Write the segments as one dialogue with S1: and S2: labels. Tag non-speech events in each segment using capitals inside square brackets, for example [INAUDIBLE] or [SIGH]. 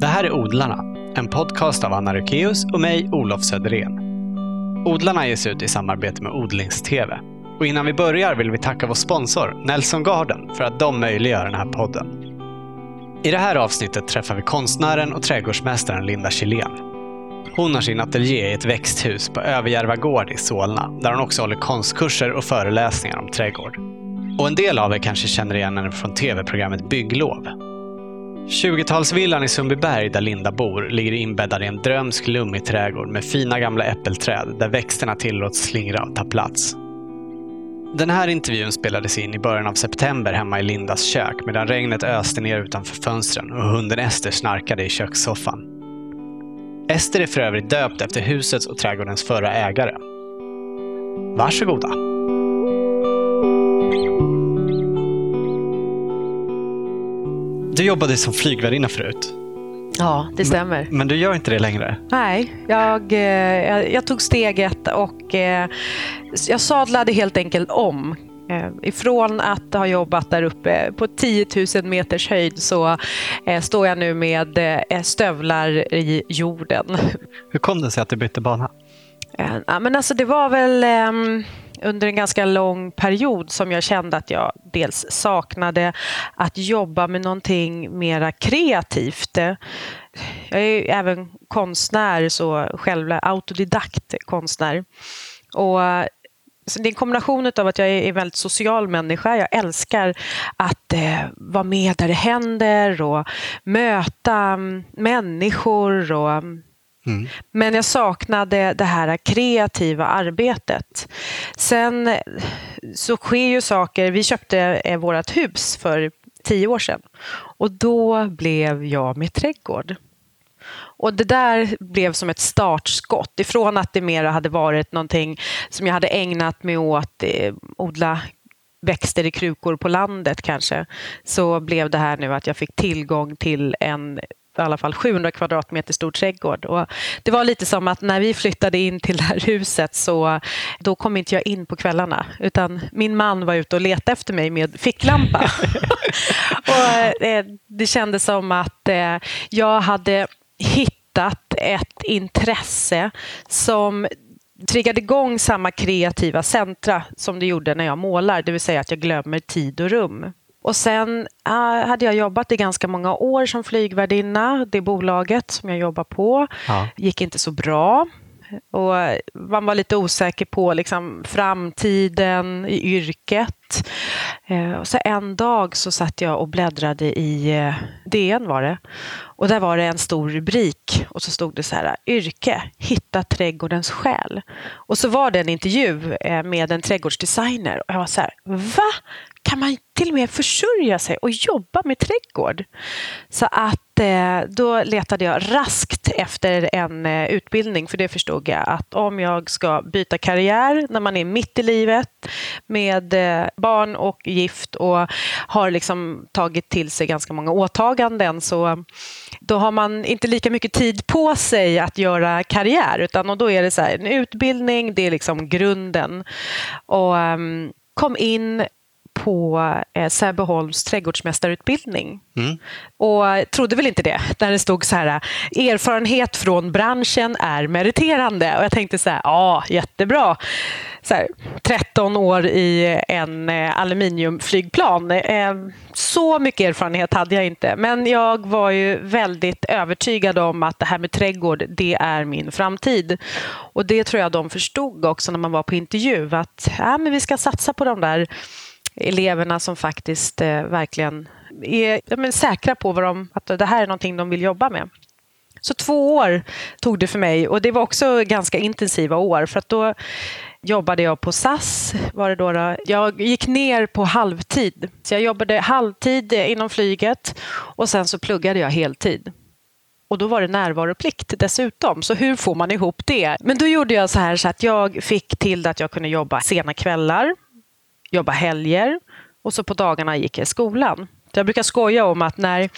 S1: Det här är Odlarna, en podcast av Anna Rukeus och mig, Olof Söderén. Odlarna ges ut i samarbete med Odlingstv. Och innan vi börjar vill vi tacka vår sponsor Nelson Garden för att de möjliggör den här podden. I det här avsnittet träffar vi konstnären och trädgårdsmästaren Linda Kjellén. Hon har sin ateljé i ett växthus på Överjärva gård i Solna, där hon också håller konstkurser och föreläsningar om trädgård. Och en del av er kanske känner igen henne från tv-programmet Bygglov. 20-talsvillan i Sundbyberg där Linda bor ligger inbäddad i en drömsk lummig trädgård med fina gamla äppelträd där växterna tillåts slingra och ta plats. Den här intervjun spelades in i början av september hemma i Lindas kök medan regnet öste ner utanför fönstren och hunden Ester snarkade i kökssoffan. Ester är för övrigt döpt efter husets och trädgårdens förra ägare. Varsågoda! Du jobbade som flygvärdinna förut.
S2: Ja, det stämmer.
S1: Men, men, du gör inte det längre?
S2: Nej, jag, eh, jag, jag tog steget och eh, jag sadlade helt enkelt om. Eh, ifrån att ha jobbat där uppe på 10 000 meters höjd så står jag nu med stövlar i jorden.
S1: Hur kom det sig att du bytte bana?
S2: Ja, men alltså det var väl ehm, under en ganska lång period som jag kände att jag dels saknade att jobba med någonting mera kreativt. Jag är även konstnär, så själv autodidakt konstnär. Och så det är en kombination av att jag är en väldigt social människa. Jag älskar att eh, vara med där det händer och möta människor och Mm. Men jag saknade det här kreativa arbetet. Sen så sker ju saker. Vi köpte eh, vårt hus för tio år sedan och då blev jag med trädgård. Och det där blev som ett startskott. Ifrån att det mer hade varit någonting som jag hade ägnat mig åt, eh, odla växter i krukor på landet kanske, så blev det här nu att jag fick tillgång till en i alla fall 700 kvadratmeter stor trädgård. Och det var lite som att när vi flyttade in till det här huset så då kom inte jag in på kvällarna utan min man var ute och letade efter mig med ficklampa. [LAUGHS] och, eh, det kändes som att eh, jag hade hittat ett intresse som triggade igång samma kreativa centra som det gjorde när jag målar, det vill säga att jag glömmer tid och rum. Och sen äh, hade jag jobbat i ganska många år som flygvärdinna. Det bolaget som jag jobbar på ja. gick inte så bra. Och man var lite osäker på liksom, framtiden i yrket. Eh, och så en dag så satt jag och bläddrade i eh, DN var det. Och där var det en stor rubrik och så stod det så här, yrke, hitta trädgårdens själ. Och så var det en intervju eh, med en trädgårdsdesigner och jag var så här, va? Kan man till och med försörja sig och jobba med trädgård? Så att eh, då letade jag raskt efter en eh, utbildning för det förstod jag att om jag ska byta karriär när man är mitt i livet med eh, barn och gift och har liksom tagit till sig ganska många åtaganden så då har man inte lika mycket tid på sig att göra karriär utan och då är det så här, en utbildning, det är liksom grunden. Och ehm, kom in på eh, Säbeholms trädgårdsmästarutbildning. Mm. Och trodde väl inte det, där det stod så här erfarenhet från branschen är meriterande. Och jag tänkte så här, ja, jättebra. Så här, 13 år i en eh, aluminiumflygplan. Eh, så mycket erfarenhet hade jag inte, men jag var ju väldigt övertygad om att det här med trädgård, det är min framtid. Och det tror jag de förstod också när man var på intervju, att ja, men vi ska satsa på de där eleverna som faktiskt eh, verkligen är ja, säkra på vad de, att det här är någonting de vill jobba med. Så två år tog det för mig och det var också ganska intensiva år för att då jobbade jag på SAS. Var det då, då Jag gick ner på halvtid. Så jag jobbade halvtid inom flyget och sen så pluggade jag heltid. Och då var det närvaroplikt dessutom, så hur får man ihop det? Men då gjorde jag så här så att jag fick till det att jag kunde jobba sena kvällar jobba helger och så på dagarna gick jag i skolan. Jag brukar skoja om att när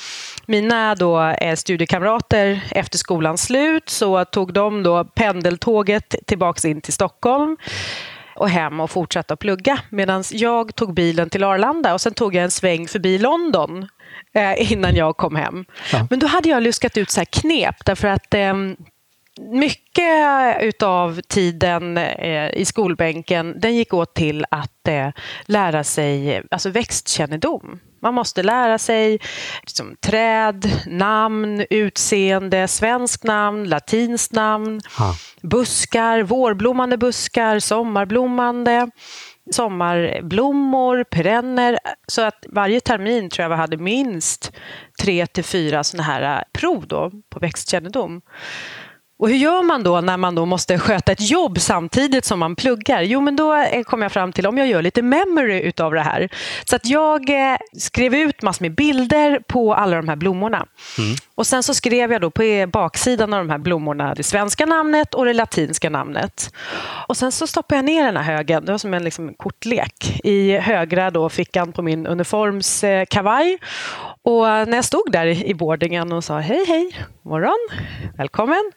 S2: mina då eh, studiekamrater efter skolans slut så tog de då pendeltåget tillbaks in till Stockholm och hem och fortsatte att plugga medan jag tog bilen till Arlanda och sen tog jag en sväng förbi London eh, innan jag kom hem. Ja. Men då hade jag luskat ut så knep därför att eh, mycket av tiden eh, i skolbänken den gick åt till att eh, lära sig alltså växtkännedom. Man måste lära sig liksom, träd, namn, utseende, svensk namn, latinskt namn, ha. buskar, vårblommande buskar, sommarblommande sommarblommor, perenner. Så att varje termin tror jag vi hade minst tre till fyra sådana här prov då på växtkännedom. Och hur gör man då när man då måste sköta ett jobb samtidigt som man pluggar? Jo, men då kom jag fram till om jag gör lite memory utav det här. Så att jag eh, skrev ut massor med bilder på alla de här blommorna. Mm. Och sen så skrev jag då på baksidan av de här blommorna det svenska namnet och det latinska namnet. Och sen så stoppade jag ner den här högen, det var som en liksom, kortlek, i högra då fickan på min uniformskavaj. Eh, och när jag stod där i boardingen och sa hej, hej, morgon, välkommen,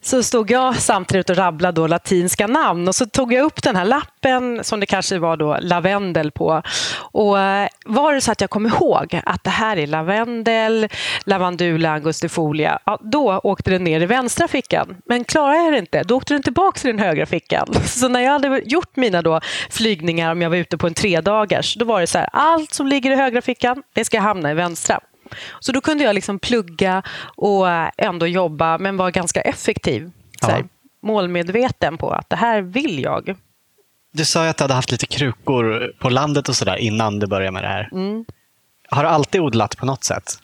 S2: så stod jag samtidigt och rabblade då latinska namn och så tog jag upp den här lappen som det kanske var då lavendel på. Och eh, var det så att jag kom ihåg att det här är lavendel, lavandula angustifolia, ja, då åkte den ner i vänstra fickan. Men klarade jag det inte, då åkte den tillbaka till den högra fickan. [LAUGHS] Så när jag hade gjort mina då flygningar, om jag var ute på en tredagars, då var det så här, allt som ligger i högra fickan, det ska hamna i vänstra. Så då kunde jag liksom plugga och ändå jobba, men vara ganska effektiv. Så här, målmedveten på att det här vill jag.
S1: Du sa ju att du hade haft lite krukor på landet och sådär innan du började med det här. Mm. Har du alltid odlat på något sätt?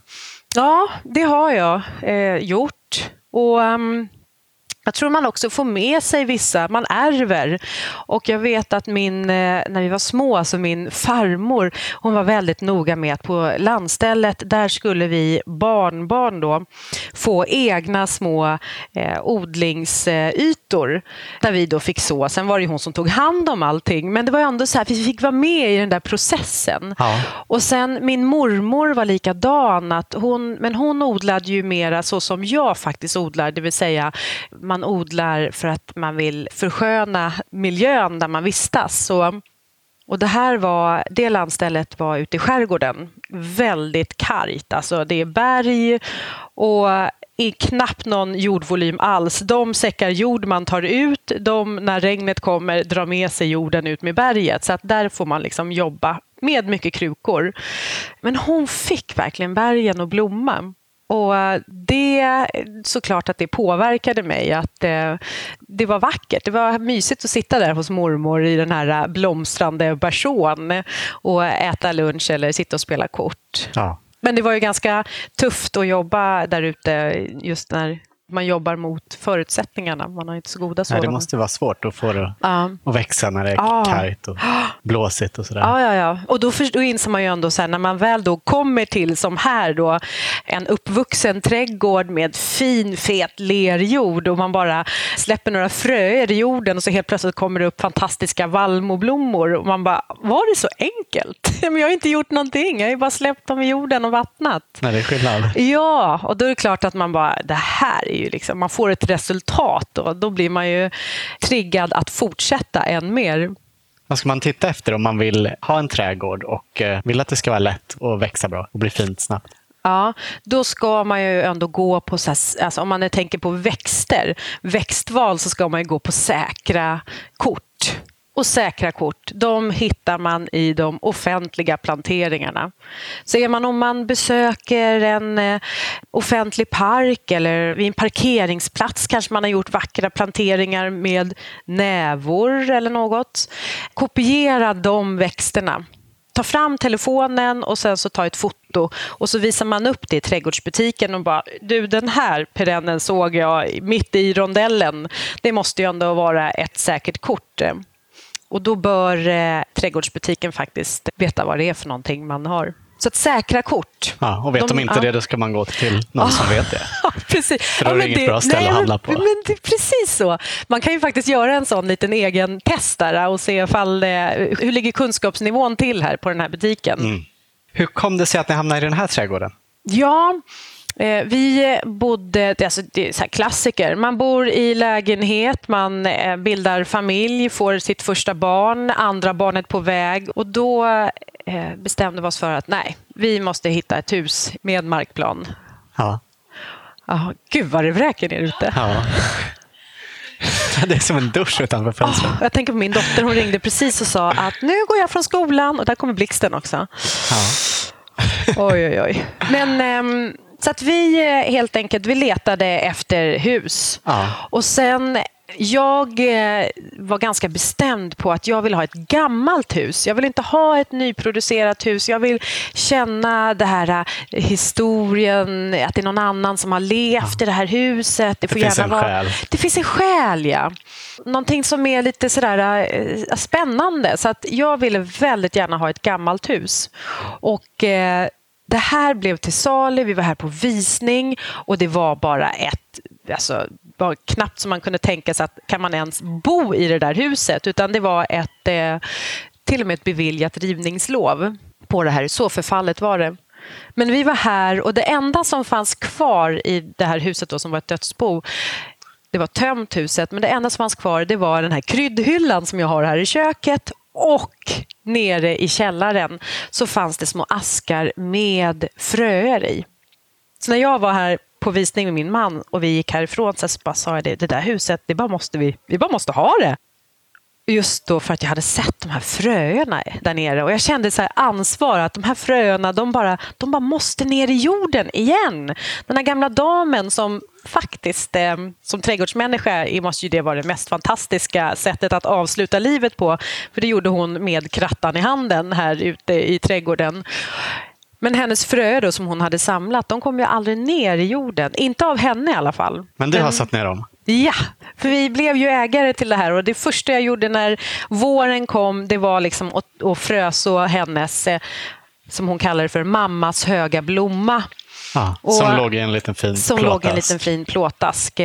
S2: Ja, det har jag eh, gjort. Och um, jag tror man också får med sig vissa, man ärver. Och jag vet att min, eh, när vi var små, alltså min farmor, hon var väldigt noga med att på landstället, där skulle vi barnbarn då få egna små eh, odlingsytor där vi då fick så. Sen var det hon som tog hand om allting, men det var ändå så här, vi fick vara med i den där processen. Ja. Och sen min mormor var likadan, att hon, men hon odlade ju mera så som jag faktiskt odlar, det vill säga man odlar för att man vill försköna miljön där man vistas. Så, och det här var, det landstället var ute i skärgården. Väldigt kargt, alltså det är berg och är knappt någon jordvolym alls. De säckar jord man tar ut, de när regnet kommer drar med sig jorden ut med berget. Så att där får man liksom jobba med mycket krukor. Men hon fick verkligen bergen att blomma. Och det, såklart att det påverkade mig. Att det, det var vackert. Det var mysigt att sitta där hos mormor i den här blomstrande bersån och äta lunch eller sitta och spela kort. Ja. Men det var ju ganska tufft att jobba där ute just när man jobbar mot förutsättningarna. Man har inte så goda sådana.
S1: Nej, det måste vara svårt att få det ja. att växa när det är ja. kargt och blåsigt och sådär.
S2: Ja, ja, ja. Och då, för, då inser man ju ändå så här, när man väl då kommer till, som här då, en uppvuxen trädgård med fin fet lerjord och man bara släpper några fröer i jorden och så helt plötsligt kommer det upp fantastiska vallmoblommor och man bara, var det så enkelt? [LAUGHS] Men jag har inte gjort någonting, jag har ju bara släppt dem i jorden och vattnat.
S1: Nej, det är skillnad.
S2: Ja, och då är det klart att man bara, det här är ju liksom, man får ett resultat och då blir man ju triggad att fortsätta än mer.
S1: Vad ska man titta efter om man vill ha en trädgård och eh, vill att det ska vara lätt och växa bra och bli fint snabbt?
S2: Ja, då ska man ju ändå gå på, alltså om man tänker på växter, växtval, så ska man ju gå på säkra kort och säkra kort, de hittar man i de offentliga planteringarna. Så är man om man besöker en eh, offentlig park eller vid en parkeringsplats kanske man har gjort vackra planteringar med nävor eller något. Kopiera de växterna. Ta fram telefonen och sen så ta ett foto och så visar man upp det i trädgårdsbutiken och bara du den här perennen såg jag mitt i rondellen. Det måste ju ändå vara ett säkert kort. Och då bör eh, trädgårdsbutiken faktiskt veta vad det är för någonting man har. Så att säkra kort.
S1: Ja, och vet de, de inte ja. det, då ska man gå till någon som vet det. [LAUGHS]
S2: Precis.
S1: För då ja, är det inget det, bra ställe nej, att handla på.
S2: Men det precis så. Man kan ju faktiskt göra en sån liten egen test där och se ifall, hur ligger kunskapsnivån till här på den här butiken. Mm.
S1: Hur kom det sig att ni hamnade i den här trädgården?
S2: Ja, Eh, vi bodde, alltså det är så klassiker, man bor i lägenhet, man eh, bildar familj, får sitt första barn, andra barnet på väg och då eh, bestämde vi oss för att nej, vi måste hitta ett hus med markplan.
S1: Ja.
S2: Oh, gud vad det vräker ner ute.
S1: ja. Det är som en dusch utanför fönstret.
S2: Oh, jag tänker på min dotter, hon ringde precis och sa att nu går jag från skolan och där kommer blixten också.
S1: Ja.
S2: Oj, oj, oj. Men, ehm, så att vi eh, helt enkelt vi letade efter hus.
S1: Ja.
S2: Och sen jag eh, var ganska bestämd på att jag vill ha ett gammalt hus. Jag vill inte ha ett nyproducerat hus. Jag vill känna det här eh, historien, att det är någon annan som har levt i det här huset.
S1: Det finns en
S2: vara...
S1: själ.
S2: Det finns en själ, ja. Någonting som är lite sådär spännande. Så att jag ville väldigt gärna ha ett gammalt hus. Och eh, det här blev till salu, vi var här på visning och det var bara ett, alltså var knappt som man kunde tänka sig att kan man ens bo i det där huset utan det var ett, eh, till och med ett beviljat rivningslov på det här. Så förfallet var det. Men vi var här och det enda som fanns kvar i det här huset då, som var ett dödsbo det var tömt huset, men det enda som fanns kvar det var den här kryddhyllan som jag har här i köket och nere i källaren så fanns det små askar med fröer i. Så när jag var här på visning med min man och vi gick härifrån så bara sa jag det, det där huset, det bara måste vi, vi bara måste ha det. Just då för att jag hade sett de här fröerna där nere och jag kände så ansvar att de här fröerna de bara, de bara måste ner i jorden igen. Den här gamla damen som faktiskt eh, som trädgårdsmänniska måste ju det vara det mest fantastiska sättet att avsluta livet på. För det gjorde hon med krattan i handen här ute i trädgården. Men hennes fröer då, som hon hade samlat, de kom ju aldrig ner i jorden. Inte av henne i alla fall.
S1: Men du har satt ner dem?
S2: Ja, för vi blev ju ägare till det här och det första jag gjorde när våren kom, det var liksom att, fröså hennes, eh, som hon kallar det för, mammas höga blomma.
S1: Ja, som låg i en liten fin
S2: som
S1: plåtask.
S2: låg i en liten fin plåtask.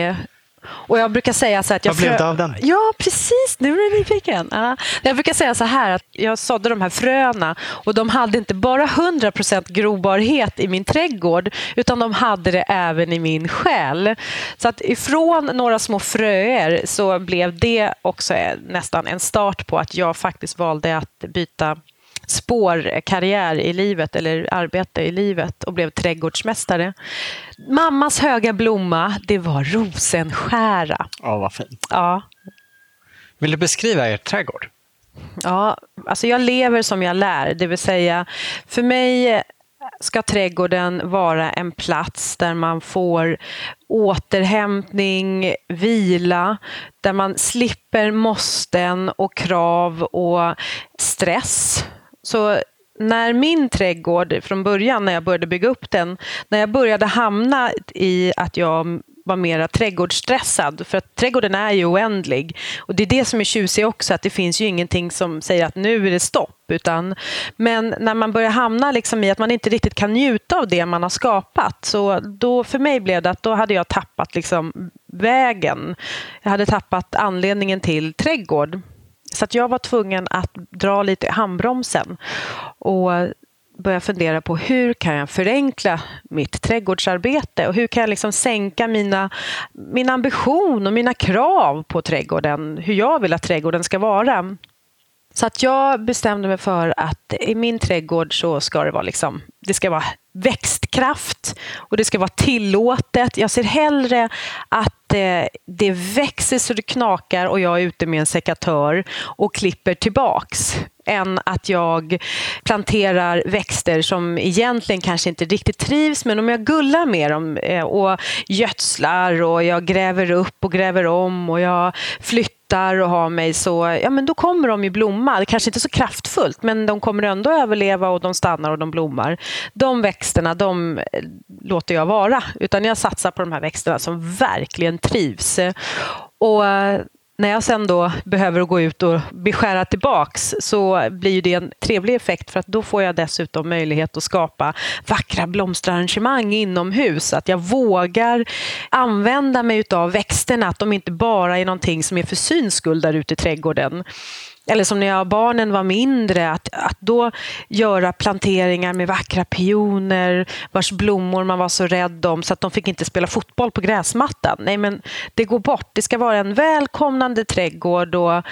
S2: Och jag brukar säga så att jag
S1: Vad blev det av den?
S2: Ja, precis. Nu är du nyfiken. Ja. Jag brukar säga så här att jag sådde de här fröna och de hade inte bara 100% grobarhet i min trädgård utan de hade det även i min själ. Så att ifrån några små fröer så blev det också nästan en start på att jag faktiskt valde att byta spår, karriär i livet eller arbete i livet och blev trädgårdsmästare. Mammas höga blomma, det var rosenskära.
S1: Ja, vad fint.
S2: Ja.
S1: Vill du beskriva er trädgård?
S2: Ja, alltså jag lever som jag lär, det vill säga för mig ska trädgården vara en plats där man får återhämtning, vila, där man slipper måsten och krav och stress. Så när min trädgård från början, när jag började bygga upp den, när jag började hamna i att jag var mera trädgårdsstressad, för att trädgården är ju oändlig. Och det är det som är tjusigt också, att det finns ju ingenting som säger att nu är det stopp. Utan, men när man börjar hamna liksom i att man inte riktigt kan njuta av det man har skapat, så då för mig blev det att då hade jag tappat liksom vägen. Jag hade tappat anledningen till trädgård. Så att jag var tvungen att dra lite i handbromsen och börja fundera på hur kan jag förenkla mitt trädgårdsarbete och hur kan jag liksom sänka mina, min ambition och mina krav på trädgården, hur jag vill att trädgården ska vara. Så att jag bestämde mig för att i min trädgård så ska det vara, liksom, det ska vara växtkraft och det ska vara tillåtet. Jag ser hellre att eh, det växer så det knakar och jag är ute med en sekatör och klipper tillbaks än att jag planterar växter som egentligen kanske inte riktigt trivs men om jag gullar med dem eh, och gödslar och jag gräver upp och gräver om och jag flyttar och har mig så, ja men då kommer de ju blomma. Kanske inte så kraftfullt men de kommer ändå överleva och de stannar och de blommar. De växterna, de eh, låter jag vara utan jag satsar på de här växterna som verkligen trivs. Och eh, när jag sen då behöver gå ut och beskära tillbaks så blir det en trevlig effekt för att då får jag dessutom möjlighet att skapa vackra blomsterarrangemang inomhus. Att jag vågar använda mig av växterna, att de inte bara är någonting som är för syns skull där ute i trädgården eller som när barnen var mindre, att, att då göra planteringar med vackra pioner vars blommor man var så rädd om så att de fick inte spela fotboll på gräsmattan. Nej, men det går bort. Det ska vara en välkomnande trädgård och,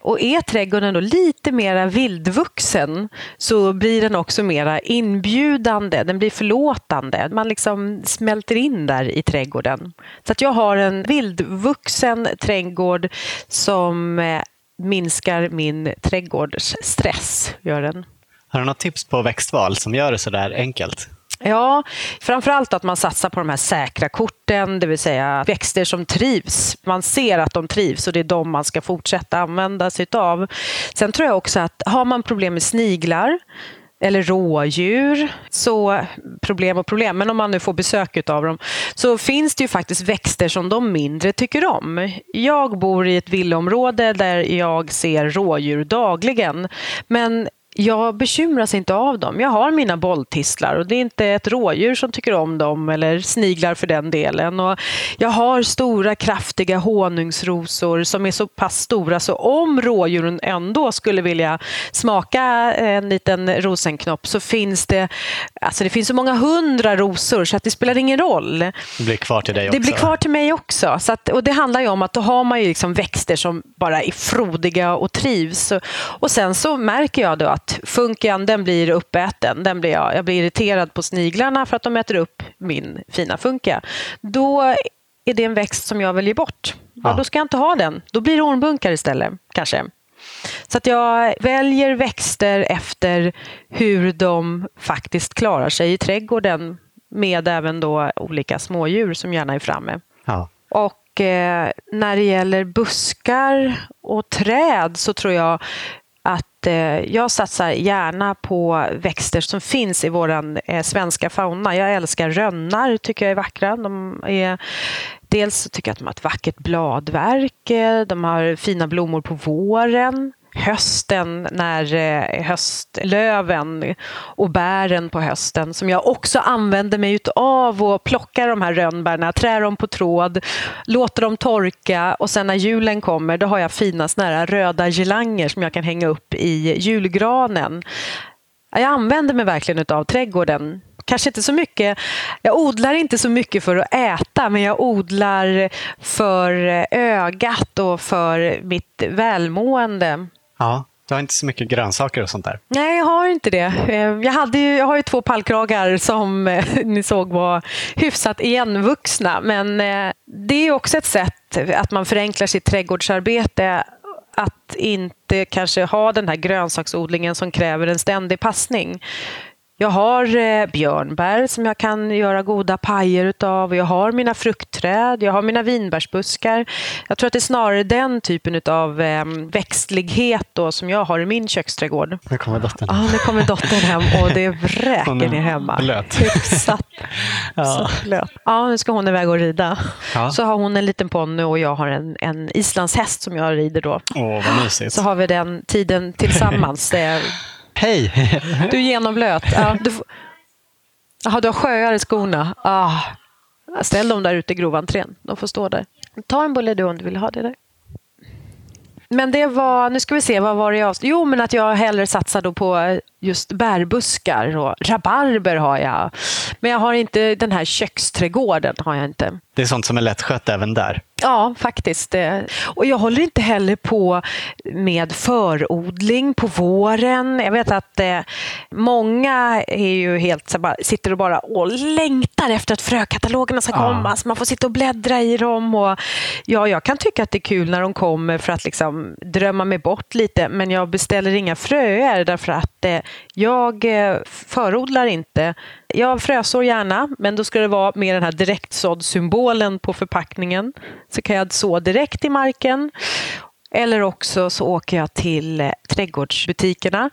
S2: och är trädgården då lite mer vildvuxen så blir den också mer inbjudande, den blir förlåtande. Man liksom smälter in där i trädgården. Så att jag har en vildvuxen trädgård som eh, minskar min trädgårdsstress. Gör den.
S1: Har du något tips på växtval som gör det så där enkelt?
S2: Ja, framförallt att man satsar på de här säkra korten, det vill säga växter som trivs. Man ser att de trivs och det är de man ska fortsätta använda sig av. Sen tror jag också att har man problem med sniglar eller rådjur, så problem och problem, men om man nu får besök av dem, så finns det ju faktiskt växter som de mindre tycker om. Jag bor i ett villaområde där jag ser rådjur dagligen, men jag bekymras inte av dem. Jag har mina bolltistlar och det är inte ett rådjur som tycker om dem eller sniglar för den delen. Och jag har stora kraftiga honungsrosor som är så pass stora så om rådjuren ändå skulle vilja smaka en liten rosenknopp så finns det, alltså det finns så många hundra rosor så att det spelar ingen roll. Det
S1: blir kvar till dig också.
S2: Det blir kvar till mig också. Så att, och det handlar ju om att då har man ju liksom växter som bara är frodiga och trivs. Och sen så märker jag då att att funken den blir uppäten. Den blir jag, jag blir irriterad på sniglarna för att de äter upp min fina funka. Då är det en växt som jag väljer bort. Ja. Då ska jag inte ha den. Då blir det ormbunkar istället, kanske. Så att jag väljer växter efter hur de faktiskt klarar sig i trädgården med även då olika smådjur som gärna är framme. Ja. Och eh, när det gäller buskar och träd så tror jag Eh, jag satsar gärna på växter som finns i vår eh, svenska fauna. Jag älskar rönnar, tycker jag är vackra. De är, dels tycker jag att de har ett vackert bladverk, eh, de har fina blommor på våren hösten när eh, höstlöven och bären på hösten som jag också använder mig av och plockar de här rönnbärna, trär dem på tråd, låter dem torka och sen när julen kommer då har jag fina såna här röda gelanger som jag kan hänga upp i julgranen. Jag använder mig verkligen av trädgården kanske inte så mycket, jag odlar inte så mycket för att äta men jag odlar för eh, ögat och för mitt välmående.
S1: Ja, du har inte så mycket grönsaker och sånt där?
S2: Nej, jag har inte det. Eh, jag, hade ju, jag har ju två pallkragar som eh, [LAUGHS] ni såg var hyfsat igenvuxna. Men eh, det är också ett sätt att man förenklar sitt trädgårdsarbete att inte kanske ha den här grönsaksodlingen som kräver en ständig passning. Jag har eh, björnbär som jag kan göra goda pajer utav. Jag har mina fruktträd, jag har mina vinbärsbuskar. Jag tror att det är snarare den typen av eh, växtlighet då som jag har i min köksträdgård.
S1: Nu kommer dottern.
S2: Ja, nu kommer dottern hem och det [LAUGHS] vräker ner hemma.
S1: Blöt.
S2: Hyfsat [LAUGHS] ja. blöt. Ja, nu ska hon iväg och rida. Ja. Så har hon en liten ponny och jag har en, en islandshäst som jag rider då.
S1: Åh, vad mysigt.
S2: Så har vi den tiden tillsammans.
S1: Hej! [LAUGHS]
S2: Du är genomblöt. Ja, du, aha, du har sjöar i skorna. Ah. Ställ dem där ute i groventrén. De får stå där. Ta en bulle du om du vill ha det där. Men det var, nu ska vi se, vad var det jag... Jo, men att jag hellre satsar då på eh, just bärbuskar och rabarber har jag. Men jag har inte den här köksträdgården. Har jag inte.
S1: Det är sånt som är lättskött även där?
S2: Ja, faktiskt. Och jag håller inte heller på med förodling på våren. Jag vet att eh, många är ju helt så bara, sitter och bara och längtar efter att frökatalogerna ska komma. Ja. Så man får sitta och bläddra i dem. Och, ja, jag kan tycka att det är kul när de kommer för att liksom drömma mig bort lite. Men jag beställer inga fröer därför att eh, jag eh, förodlar inte. Jag frösår gärna, men då ska det vara med den här direktsådd-symbolen på förpackningen. Så kan jag så direkt i marken. Eller också så åker jag till eh, trädgårdsbutikerna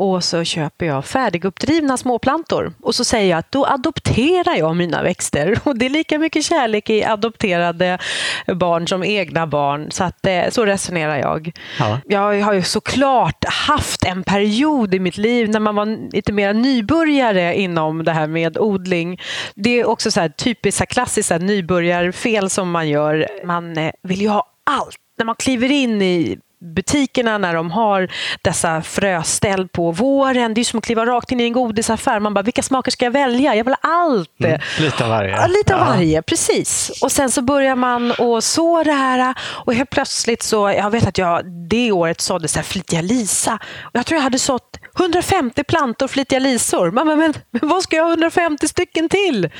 S2: och så köper jag färdiguppdrivna småplantor. Och så säger jag att då adopterar jag mina växter. [LAUGHS] Och det är lika mycket kärlek i adopterade barn som egna barn. Så, att, eh, så resonerar jag. Ja. Jag har ju såklart haft en period i mitt liv när man var lite mer nybörjare inom det här med odling. Det är också så här typiskt klassiskt nybörjarfel som man gör. Man eh, vill ju ha allt när man kliver in i butikerna när de har dessa fröställ på våren. Det är som att kliva rakt in i en godisaffär. Man bara, vilka smaker ska jag välja? Jag vill ha allt. Mm,
S1: lite av varje.
S2: Ja, lite av varje, precis. Och sen så börjar man att så det här och helt plötsligt så, jag vet att jag det året sådde så här flitiga lisa. Jag tror jag hade sått 150 plantor flitiga lisor. Men, men, men, vad ska jag ha 150 stycken till?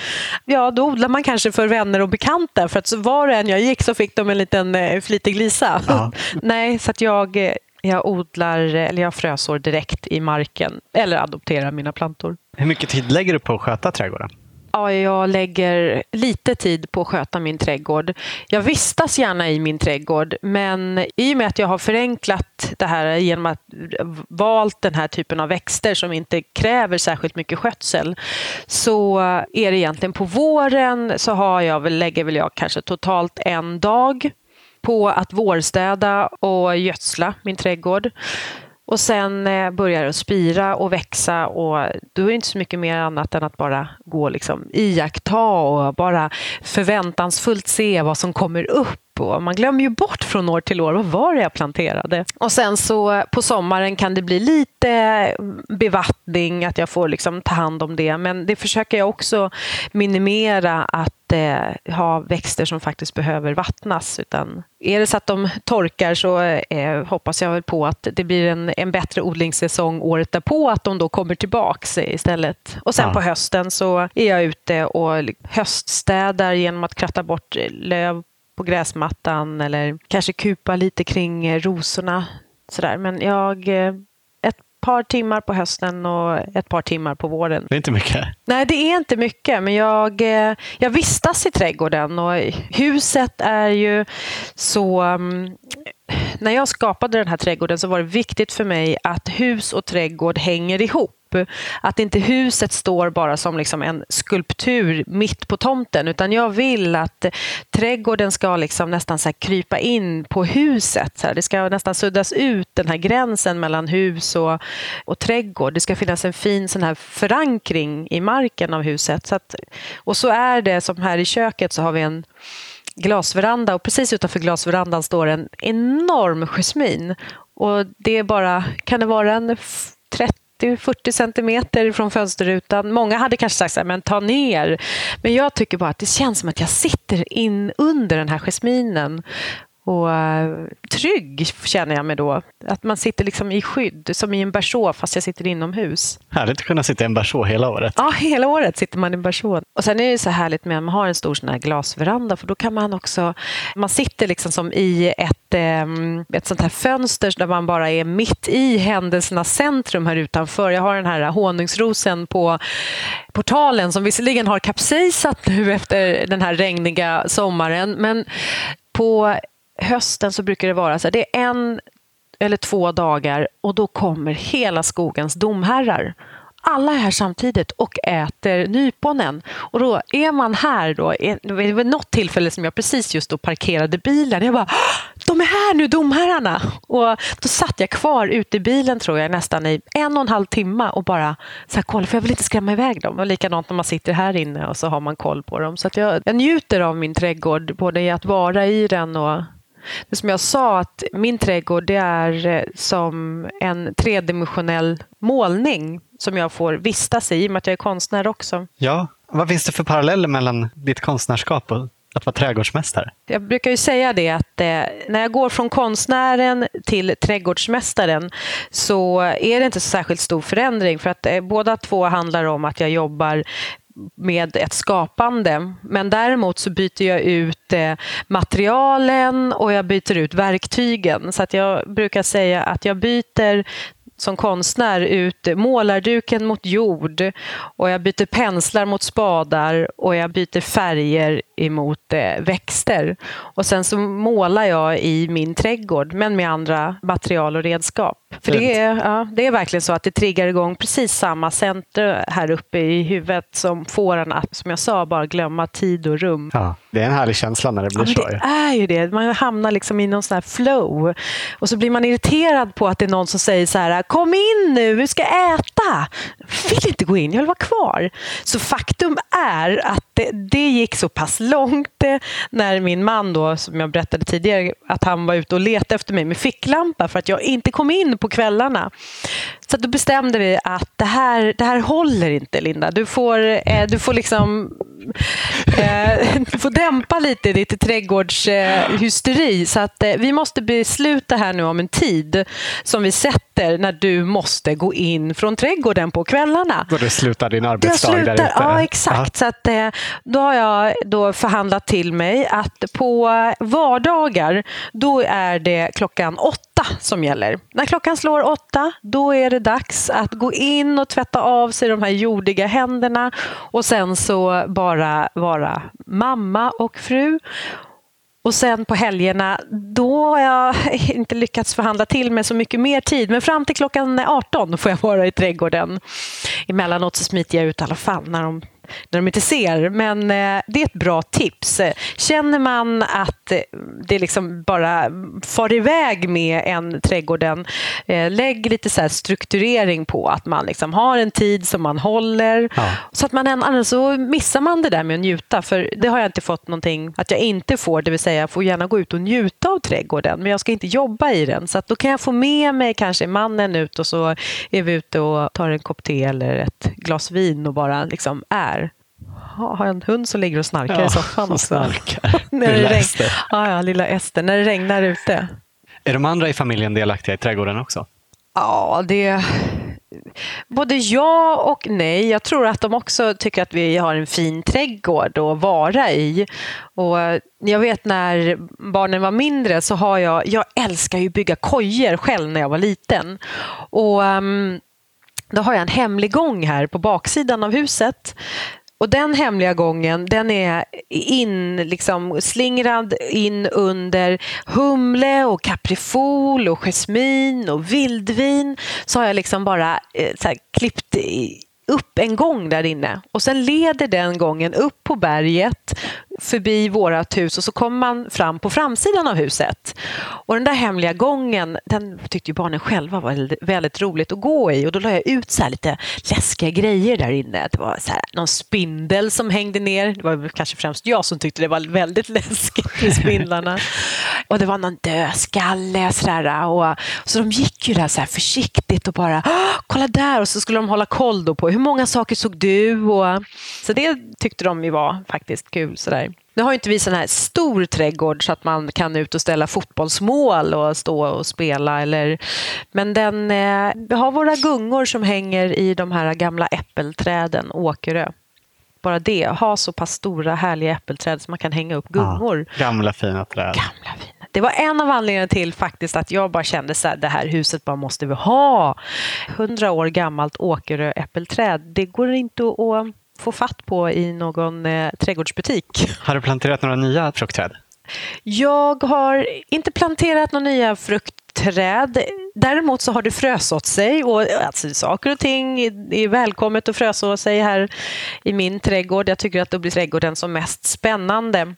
S2: Ja, då odlar man kanske för vänner och bekanta. För att så var och en jag gick så fick de en liten eh, flitig lisa. [LAUGHS] Nej, så att jag, eh, jag odlar, eller jag frösår direkt i marken eller adopterar mina plantor.
S1: Hur mycket tid lägger du på att sköta trädgården?
S2: Ja, jag lägger lite tid på att sköta min trädgård. Jag vistas gärna i min trädgård, men i och med att jag har förenklat det här genom att valt den här typen av växter som inte kräver särskilt mycket skötsel, så är det egentligen på våren så har jag väl, lägger väl jag kanske totalt en dag på att vårstäda och gödsla min trädgård. Och sen eh, börjar det spira och växa och då är det inte så mycket mer annat än att bara gå liksom iaktta och bara förväntansfullt se vad som kommer upp på. Man glömmer ju bort från år till år, vad var det jag planterade? Och sen så på sommaren kan det bli lite bevattning, att jag får liksom ta hand om det. Men det försöker jag också minimera att eh, ha växter som faktiskt behöver vattnas. Utan är det så att de torkar så eh, hoppas jag väl på att det blir en, en bättre odlingssäsong året därpå, att de då kommer tillbaks istället. Och sen ja. på hösten så är jag ute och höststädar genom att kratta bort löv på gräsmattan eller kanske kupa lite kring eh, rosorna. Sådär. Men jag eh, ett par timmar på hösten och ett par timmar på våren.
S1: Det är inte mycket?
S2: Nej, det är inte mycket. Men jag, eh, jag vistas i trädgården och huset är ju så... Mm, när jag skapade den här trädgården så var det viktigt för mig att hus och trädgård hänger ihop. Att inte huset står bara som liksom en skulptur mitt på tomten utan jag vill att trädgården ska liksom nästan så krypa in på huset. Så det ska nästan suddas ut den här gränsen mellan hus och, och trädgård. Det ska finnas en fin sån här förankring i marken av huset. Så att, och så är det som här i köket så har vi en glasveranda och precis utanför glasverandan står en enorm jasmin. Och det är bara, kan det vara en 30 30-40 centimeter från fönsterrutan. Många hade kanske sagt så här, men ta ner. Men jag tycker bara att det känns som att jag sitter in under den här jasminen och trygg känner jag mig då. Att man sitter liksom i skydd, som i en berså fast jag sitter inomhus.
S1: Härligt att kunna sitta i en berså hela året.
S2: Ja, hela året sitter man i en berså. Och sen är det så härligt med att man har en stor sån här glasveranda för då kan man också, man sitter liksom som i ett, um, ett sånt här fönster där man bara är mitt i händelsernas centrum här utanför. Jag har den här honungsrosen på portalen som visserligen har kapsejsat nu efter den här regniga sommaren men på hösten så brukar det vara så här, det är en eller två dagar och då kommer hela skogens domherrar. Alla är här samtidigt och äter nyponen. Och då är man här då, det var något tillfälle som jag precis just då parkerade bilen. Jag bara, ah, de är här nu domherrarna! Och då satt jag kvar ute i bilen tror jag nästan i en och en halv timme och bara så här, kolla, för jag vill inte skrämma iväg dem. Och likadant när man sitter här inne och så har man koll på dem. Så att jag, jag njuter av min trädgård, både i att vara i den och det som jag sa, att min trädgård det är eh, som en tredimensionell målning som jag får vistas i, i och med att jag är konstnär också.
S1: Ja, vad finns det för paralleller mellan ditt konstnärskap och att vara trädgårdsmästare?
S2: Jag brukar ju säga det att eh, när jag går från konstnären till trädgårdsmästaren så är det inte så särskilt stor förändring för att eh, båda två handlar om att jag jobbar med ett skapande. Men däremot så byter jag ut eh, materialen och jag byter ut verktygen. Så att jag brukar säga att jag byter som konstnär ut målarduken mot jord och jag byter penslar mot spadar och jag byter färger emot eh, växter. Och sen så målar jag i min trädgård men med andra material och redskap. För det är, ja, det är verkligen så att det triggar igång precis samma center här uppe i huvudet som får en att, som jag sa, bara glömma tid och rum.
S1: Ja, det är en härlig känsla när det blir ja,
S2: så. Det är ju det. Man hamnar liksom i någon sån här flow och så blir man irriterad på att det är någon som säger så här, kom in nu, vi ska äta. vill inte gå in, jag vill vara kvar. Så faktum är att det, det gick så pass långt eh, när min man då, som jag berättade tidigare, att han var ute och letade efter mig med ficklampa för att jag inte kom in på kvällarna. Så då bestämde vi att det här, det här håller inte, Linda. Du får, eh, du får liksom eh, du får dämpa lite ditt trädgårdshysteri. så att eh, vi måste besluta här nu om en tid som vi sätter när du måste gå in från trädgården på kvällarna.
S1: Då du slutar din arbetsdag slutar, där ute?
S2: Ja, exakt. Ja. Så att, eh, då har jag då förhandlat till mig att på vardagar då är det klockan åtta som gäller. När klockan slår åtta, då är det dags att gå in och tvätta av sig de här jordiga händerna och sen så bara vara mamma och fru. Och sen på helgerna, då har jag [LAUGHS] inte lyckats förhandla till mig så mycket mer tid. Men fram till klockan 18 får jag vara i trädgården. Emellanåt så smiter jag ut i alla fall när de när de inte ser. Men eh, det är ett bra tips. Känner man att eh, det liksom bara far iväg med en trädgården, eh, lägg lite så strukturering på att man liksom har en tid som man håller. Ja. Så att man, annars så missar man det där med att njuta. För det har jag inte fått någonting att jag inte får. Det vill säga, jag får gärna gå ut och njuta av trädgården, men jag ska inte jobba i den. Så att då kan jag få med mig kanske mannen ut och så är vi ute och tar en kopp te eller ett glas vin och bara liksom är har en hund som ligger och snarkar ja, i soffan också.
S1: Snarkar. [LAUGHS] när det regn...
S2: ja, ja, lilla Ester, när det regnar ute.
S1: Är de andra i familjen delaktiga i trädgården också?
S2: Ja, det... Både ja och nej. Jag tror att de också tycker att vi har en fin trädgård att vara i. Och jag vet när barnen var mindre så har jag... Jag älskar ju bygga kojer själv när jag var liten. Och um, då har jag en hemlig gång här på baksidan av huset och den hemliga gången den är in, liksom, slingrad in under humle och kaprifol och jasmin och vildvin. Så har jag liksom bara eh, så här, klippt upp en gång där inne och sen leder den gången upp på berget förbi vårat hus och så kom man fram på framsidan av huset. Och den där hemliga gången, den tyckte ju barnen själva var väldigt roligt att gå i och då la jag ut så lite läskiga grejer där inne. Det var så här, någon spindel som hängde ner. Det var kanske främst jag som tyckte det var väldigt [LAUGHS] läskigt med spindlarna. och det var någon dödskalle sådär. Och, så de gick ju där så försiktigt och bara kolla där och så skulle de hålla koll på hur många saker såg du? Och, så det tyckte de ju var faktiskt kul. Sådär. Nu har inte vi sån här stor trädgård så att man kan ut och ställa fotbollsmål och stå och spela. Eller, men den, eh, vi har våra gungor som hänger i de här gamla äppelträden, Åkerö. Bara det, ha så pass stora härliga äppelträd som man kan hänga upp gungor.
S1: Ja, gamla fina träd.
S2: Gamla fina. Det var en av anledningarna till faktiskt att jag bara kände att det här huset bara måste vi ha. Hundra år gammalt Åkerö äppelträd, det går inte att få fatt på i någon eh, trädgårdsbutik. [LAUGHS]
S1: Har du planterat några nya fruktträd?
S2: Jag har inte planterat några nya fruktträd. Däremot så har det frösått sig och alltså, saker och ting är välkommet att fröså sig här i min trädgård. Jag tycker att då blir trädgården som mest spännande.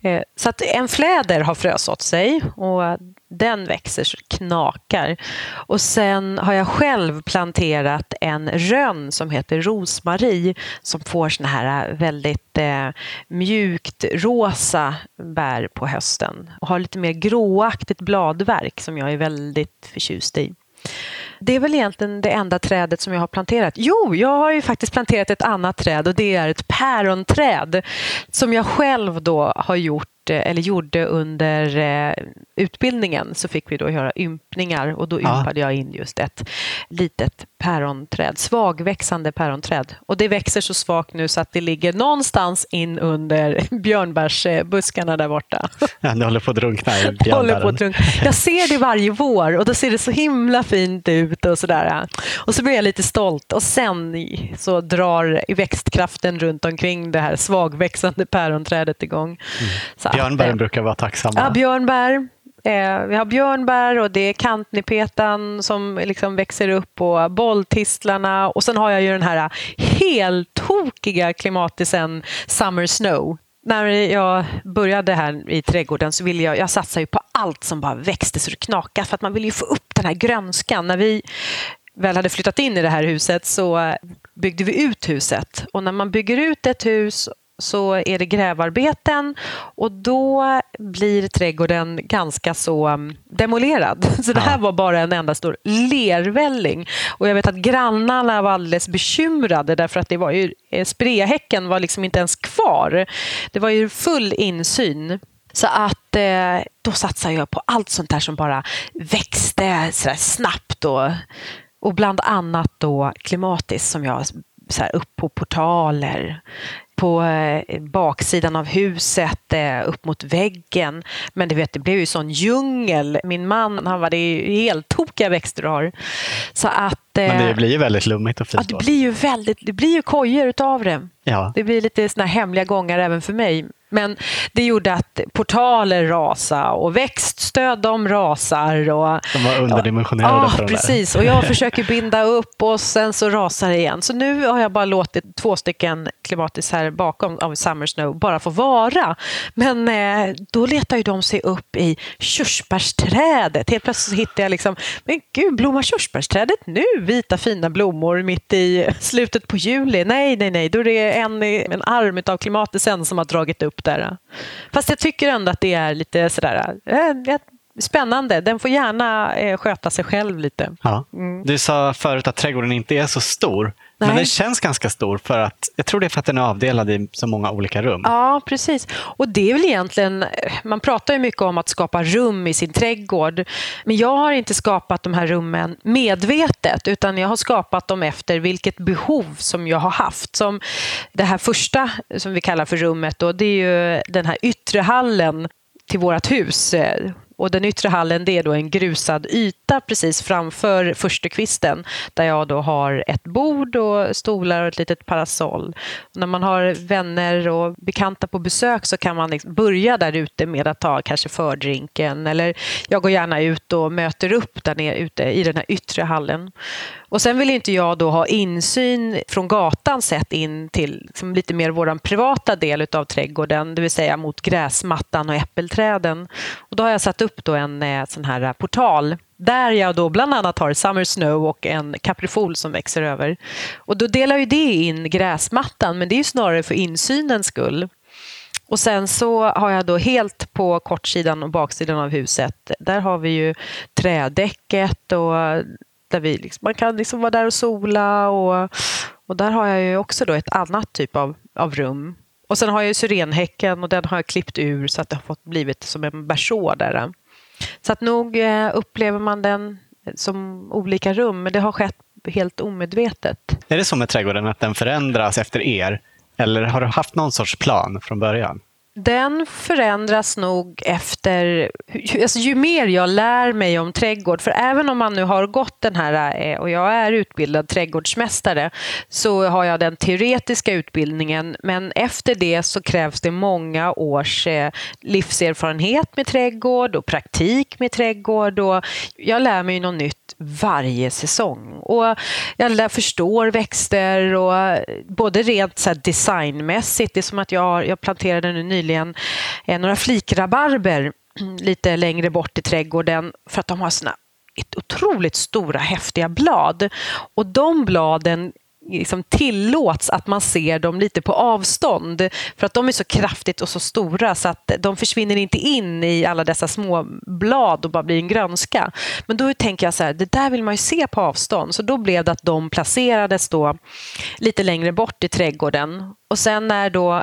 S2: Eh, så att en fläder har frösått sig och den växer så knakar. Och sen har jag själv planterat en rönn som heter rosmarie som får såna här eh, väldigt eh, mjukt rosa bär på hösten och har lite mer gråaktigt bladverk som jag är väldigt förtjust i. Det är väl egentligen det enda trädet som jag har planterat. Jo, jag har ju faktiskt planterat ett annat träd och det är ett päronträd som jag själv då har gjort eller gjorde under eh, utbildningen så fick vi då göra ympningar och då ympade ja. jag in just ett litet päronträd, svagväxande päronträd. Och det växer så svagt nu så att det ligger någonstans in under [LAUGHS] björnbärsbuskarna där borta.
S1: Ja, det håller på att drunkna i [LAUGHS] björnbären.
S2: Jag ser det varje vår och då ser det så himla fint ut och sådär. Och så blir jag lite stolt och sen så drar växtkraften runt omkring det här svagväxande päronträdet igång. Mm.
S1: Så björnbären att, brukar vara tacksamma.
S2: Ja, björnbär. Eh, vi har björnbär och det är kantnipetan som liksom växer upp och bolltistlarna och sen har jag ju den här helt tokiga klimatisen Summer Snow. När jag började här i trädgården så ville jag, jag satsade ju på allt som bara växte så det knakade för att man ville ju få upp den här grönskan. När vi väl hade flyttat in i det här huset så byggde vi ut huset. Och när man bygger ut ett hus så är det grävarbeten och då blir trädgården ganska så um, demolerad. [LAUGHS] Så det här var bara en enda stor lervälling. Och jag vet att grannarna var alldeles bekymrade därför att det var ju, eh, sprehäcken var liksom inte ens kvar. Det var ju full insyn. Så att eh, då satsade jag på allt sånt där som bara växte så snabbt och, och bland annat då klimatiskt som jag så här, upp på portaler, på eh, baksidan av huset, eh, upp mot väggen. Men du vet, det blev ju sån djungel. Min man, han var det helt tokiga växter du har. Så att,
S1: men det blir ju väldigt lummigt och fint.
S2: Ja, det blir ju väldigt, det blir ju kojor utav det.
S1: Ja.
S2: Det blir lite såna hemliga gångar även för mig. Men det gjorde att portaler rasade och växtstöd de rasar. Och,
S1: de var underdimensionerade
S2: ja,
S1: för
S2: precis. Och jag [LAUGHS] försöker binda upp och sen så rasar det igen. Så nu har jag bara låtit två stycken klimatis här bakom av Summer Snow bara få vara. Men eh, då letar ju de sig upp i körsbärsträdet. Helt plötsligt hittar jag liksom, men gud, blommar körsbärsträdet nu? Vita fina blommor mitt i slutet på juli. Nej, nej, nej, då är det en, en arm av klimatisen som har dragit upp där. Fast jag tycker ändå att det är lite sådär, äh, spännande. Den får gärna äh, sköta sig själv lite.
S1: Ja. Mm. Du sa förut att trädgården inte är så stor. Nej. Men den känns ganska stor för att jag tror det är för att den är avdelad i så många olika rum.
S2: Ja, precis. Och det är väl egentligen, man pratar ju mycket om att skapa rum i sin trädgård. Men jag har inte skapat de här rummen medvetet utan jag har skapat dem efter vilket behov som jag har haft. Som det här första som vi kallar för rummet, då, det är ju den här yttre hallen till vårt hus och den yttre hallen det är då en grusad yta precis framför förstukvisten där jag då har ett bord och stolar och ett litet parasoll. Och när man har vänner och bekanta på besök så kan man liksom börja där ute med att ta kanske fördrinken eller jag går gärna ut och möter upp där nere ute i den här yttre hallen. Och sen vill inte jag då ha insyn från gatan sett in till liksom lite mer vår privata del av trädgården, det vill säga mot gräsmattan och äppelträden. Och då har jag satt upp då en eh, sån här eh, portal där jag då bland annat har Summer Snow och en kaprifol som växer över. Och då delar ju det in gräsmattan, men det är ju snarare för insynens skull. Och sen så har jag då helt på kortsidan och baksidan av huset, där har vi ju trädäcket och där vi liksom, man kan liksom vara där och sola. Och, och där har jag ju också då ett annat typ av, av rum. Och sen har jag ju syrenhäcken och den har jag klippt ur så att det har fått blivit som en berså där. Så att nog eh, upplever man den som olika rum, men det har skett helt omedvetet.
S1: Är det så med trädgården att den förändras efter er? Eller har du haft någon sorts plan från början?
S2: Den förändras nog efter... Alltså ju mer jag lär mig om trädgård, för även om man nu har gått den här, eh, och jag är utbildad trädgårdsmästare, så har jag den teoretiska utbildningen, men efter det så krävs det många års eh, livserfarenhet med trädgård och praktik med trädgård och jag lär mig något nytt varje säsong. Och jag förstår växter och eh, både rent så designmässigt, det är som att jag, jag planterade nu nyligen eh, några flikrabarber [CLEARS THROAT] lite längre bort i trädgården för att de har såna otroligt stora häftiga blad. Och de bladen liksom tillåts att man ser dem lite på avstånd. För att de är så kraftigt och så stora så att de försvinner inte in i alla dessa små blad och bara blir en grönska. Men då tänker jag så här, det där vill man ju se på avstånd. Så då blev det att de placerades då lite längre bort i trädgården. Och sen när då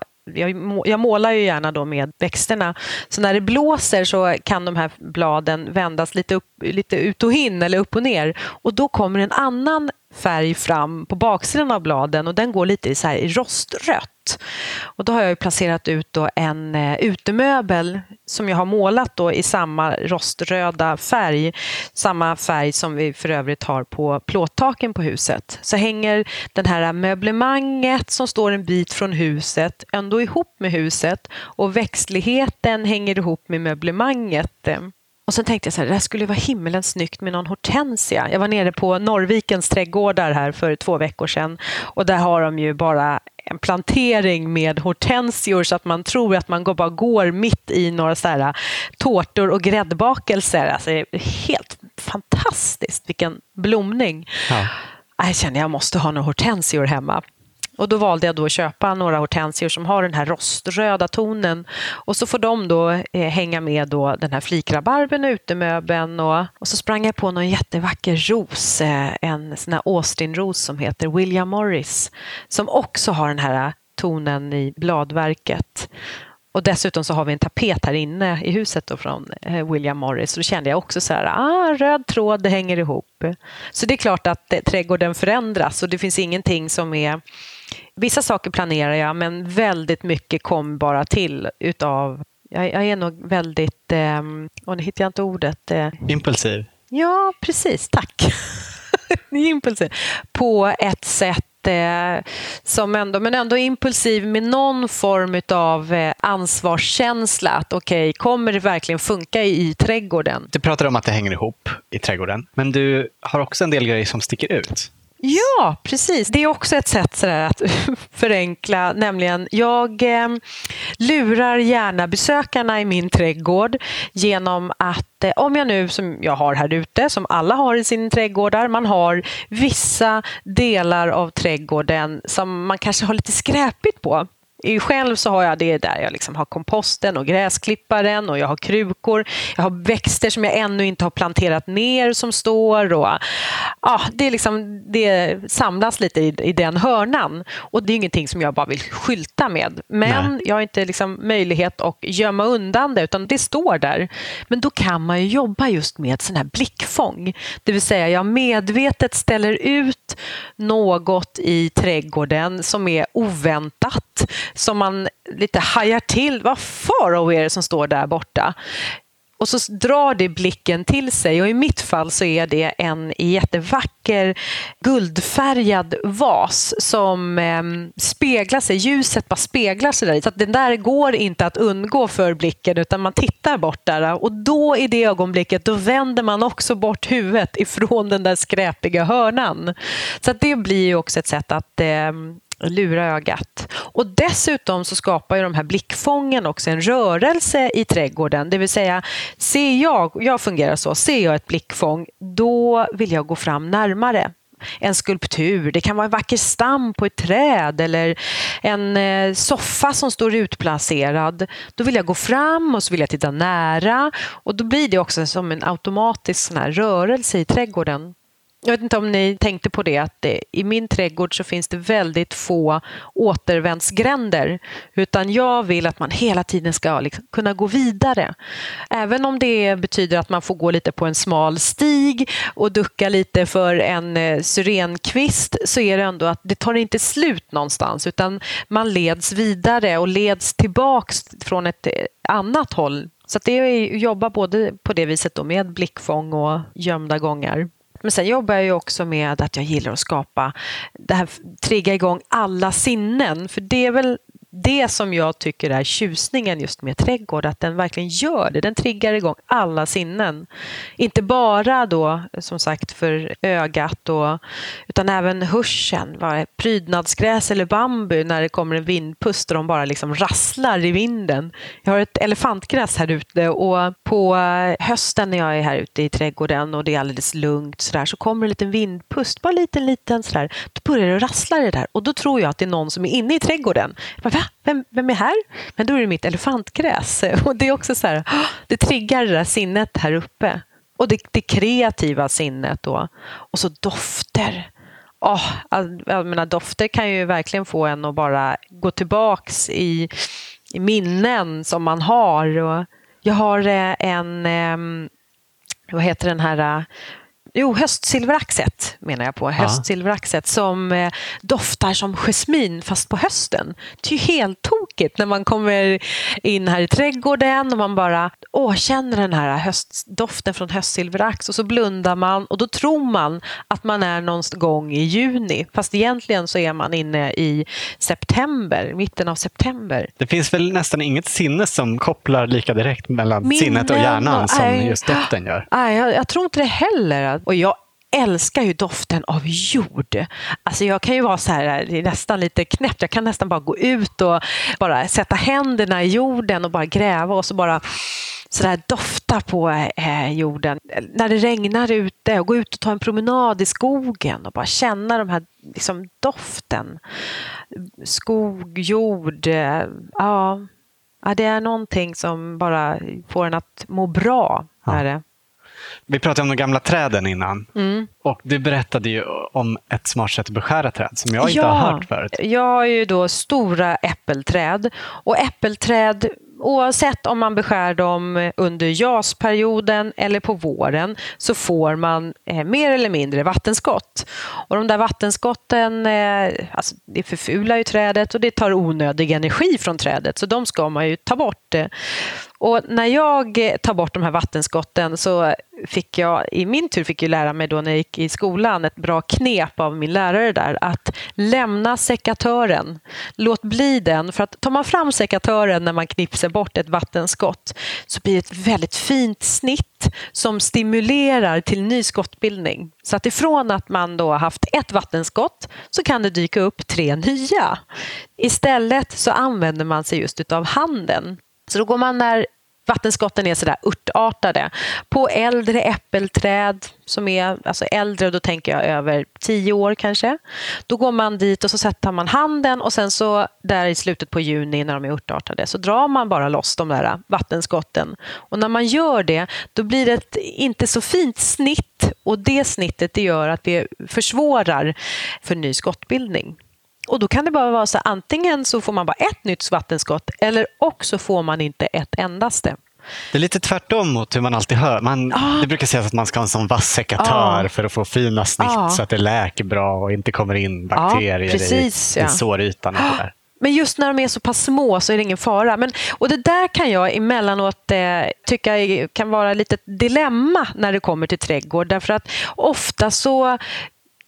S2: jag, målar ju gärna då med växterna. Så när det blåser så kan de här bladen vändas lite, upp, lite ut och in eller upp och ner. Och då kommer en annan färg fram på baksidan av bladen och den går lite i, så här, i rostrött. Och då har jag placerat ut då en eh, utemöbel som jag har målat då i samma roströda färg. Samma färg som vi för övrigt har på plåttaken på huset. Så hänger det här möblemanget som står en bit från huset ändå ihop med huset och växtligheten hänger ihop med möblemanget. Och sen tänkte jag så här, det här skulle vara himmelens snyggt med någon hortensia. Jag var nere på Norrvikens trädgårdar här för två veckor sedan och där har de ju bara en plantering med hortensior så att man tror att man bara går mitt i några så här tårtor och gräddbakelser. Alltså, helt fantastiskt, vilken blomning. Ja. Jag kände att jag måste ha några hortensior hemma. Och då valde jag då att köpa några hortensior som har den här roströda tonen. Och så får de då eh, hänga med då den här flikrabarben, utemöbeln och, och så sprang jag på någon jättevacker ros, eh, en sån här Austin-ros som heter William Morris, som också har den här tonen i bladverket. Och dessutom så har vi en tapet här inne i huset då från eh, William Morris. Så då kände jag också så här, ah, röd tråd, det hänger ihop. Så det är klart att eh, trädgården förändras och det finns ingenting som är... Vissa saker planerar jag, men väldigt mycket kom bara till utav... Jag, jag är nog väldigt... Eh, och nu hittar jag inte ordet. Eh,
S1: Impulsiv?
S2: Ja, precis. Tack. [LAUGHS] Impulsiv. På ett sätt eh, som ändå, men ändå impulsiv med någon form av eh, ansvarskänsla. Att okej, okay, kommer det verkligen funka i, i trädgården?
S1: Du pratar om att det hänger ihop i trädgården, men du har också en del grejer som sticker ut.
S2: Ja, precis. Det är också ett sätt sådär, att [LAUGHS] förenkla, nämligen jag eh, lurar gärna besökarna i min trädgård genom att eh, om jag nu, som jag har här ute, som alla har i sin trädgårdar, man har vissa delar av trädgården som man kanske har lite skräpigt på. Själv så har jag det där jag liksom har komposten och gräsklipparen och jag har krukor. Jag har växter som jag ännu inte har planterat ner som står. Och, ja, det, är liksom, det samlas lite i, i den hörnan. Och Det är ingenting som jag bara vill skylta med. Men Nej. jag har inte liksom möjlighet att gömma undan det, utan det står där. Men då kan man jobba just med sån här blickfång. Det vill säga, jag medvetet ställer ut något i trädgården som är oväntat som man lite hajar till. Vad Farao är det som står där borta? Och så drar det blicken till sig och i mitt fall så är det en jättevacker guldfärgad vas som eh, speglar sig, ljuset bara speglar sig där Så att den där går inte att undgå för blicken utan man tittar bort där och då i det ögonblicket då vänder man också bort huvudet ifrån den där skräpiga hörnan. Så att det blir ju också ett sätt att eh, lura ögat. Och dessutom så skapar ju de här blickfången också en rörelse i trädgården. Det vill säga, ser jag, jag fungerar så, ser jag ett blickfång, då vill jag gå fram närmare en skulptur, det kan vara en vacker stam på ett träd eller en eh, soffa som står utplacerad. Då vill jag gå fram och så vill jag titta nära och då blir det också som en automatisk sån här rörelse i trädgården. Jag vet inte om ni tänkte på det, att det, i min trädgård så finns det väldigt få återvändsgränder. Utan jag vill att man hela tiden ska liksom kunna gå vidare. Även om det betyder att man får gå lite på en smal stig och ducka lite för en eh, syrenkvist så är det ändå att det tar inte slut någonstans utan man leds vidare och leds tillbaks från ett eh, annat håll. Så det är att jobba både på det viset då med blickfång och gömda gångar. Men sen jobbar jag ju också med att jag gillar att skapa, det här, trigga igång alla sinnen. För det är väl det som jag tycker är tjusningen just med trädgård, att den verkligen gör det. Den triggar igång alla sinnen. Inte bara då, som sagt, för ögat, och, utan även hörseln. Prydnadsgräs eller bambu när det kommer en vindpust och de bara liksom rasslar i vinden. Jag har ett elefantgräs här ute och på eh, hösten när jag är här ute i trädgården och det är alldeles lugnt så, där, så kommer en liten vindpust, bara liten, liten sådär. Då börjar det rassla det där och då tror jag att det är någon som är inne i trädgården. Bara, vem, vem är här? Men då är det mitt elefantgräs. [LAUGHS] Och det är också så här, det triggar det där sinnet här uppe. Och det, det kreativa sinnet då. Och så dofter. Oh, jag menar, dofter kan ju verkligen få en att bara gå tillbaks i, i minnen som man har. Och jag har eh, en, ehm, vad heter den här Jo, höstsilveraxet menar jag på. Höstsilveraxet som eh, doftar som jasmin fast på hösten. Det är ju helt tokigt när man kommer in här i trädgården och man bara åh, känner den här höstdoften från höstsilverax och så blundar man och då tror man att man är någon gång i juni fast egentligen så är man inne i september, mitten av september.
S1: Det finns väl nästan inget sinne som kopplar lika direkt mellan Minnen, sinnet och hjärnan som aj, just doften gör?
S2: Nej, jag, jag tror inte det heller. Och jag älskar ju doften av jord. Alltså jag kan ju vara så här, det är nästan lite knäppt. Jag kan nästan bara gå ut och bara sätta händerna i jorden och bara gräva och så bara sådär dofta på eh, jorden. När det regnar ute och gå ut och ta en promenad i skogen och bara känna de här liksom, doften. Skog, jord, eh, ja. ja. Det är någonting som bara får en att må bra. Ja. Är det.
S1: Vi pratade om de gamla träden innan. Mm. Och du berättade ju om ett smart sätt att beskära träd som jag inte ja, har hört förut.
S2: Jag har ju då stora äppelträd. Och äppelträd Oavsett om man beskär dem under jasperioden eller på våren så får man eh, mer eller mindre vattenskott. Och de där vattenskotten eh, alltså, det förfular ju trädet och det tar onödig energi från trädet så de ska man ju ta bort. Och när jag tar bort de här vattenskotten så fick jag i min tur fick jag lära mig då när jag gick i skolan ett bra knep av min lärare där att lämna sekatören. Låt bli den, för att tar man fram sekatören när man knipsar bort ett vattenskott så blir det ett väldigt fint snitt som stimulerar till ny skottbildning. Så att ifrån att man då har haft ett vattenskott så kan det dyka upp tre nya. Istället så använder man sig just av handen. Så då går man när vattenskotten är sådär örtartade på äldre äppelträd som är alltså äldre, då tänker jag över tio år kanske. Då går man dit och så sätter man handen och sen så där i slutet på juni när de är örtartade så drar man bara loss de där vattenskotten. Och när man gör det då blir det ett inte så fint snitt och det snittet det gör att det försvårar för ny skottbildning. Och då kan det bara vara så antingen så får man bara ett nytt vattenskott eller också får man inte ett endaste.
S1: Det är lite tvärtom mot hur man alltid hör. Man, ah. Det brukar sägas att man ska ha en sån vass sekatör ah. för att få fina snitt ah. så att det läker bra och inte kommer in bakterier precis, i, ja. i sårytan. Och där. [GASPS]
S2: Men just när de är så pass små så är det ingen fara. Men, och det där kan jag emellanåt eh, tycka kan vara lite dilemma när det kommer till trädgård. Därför att ofta så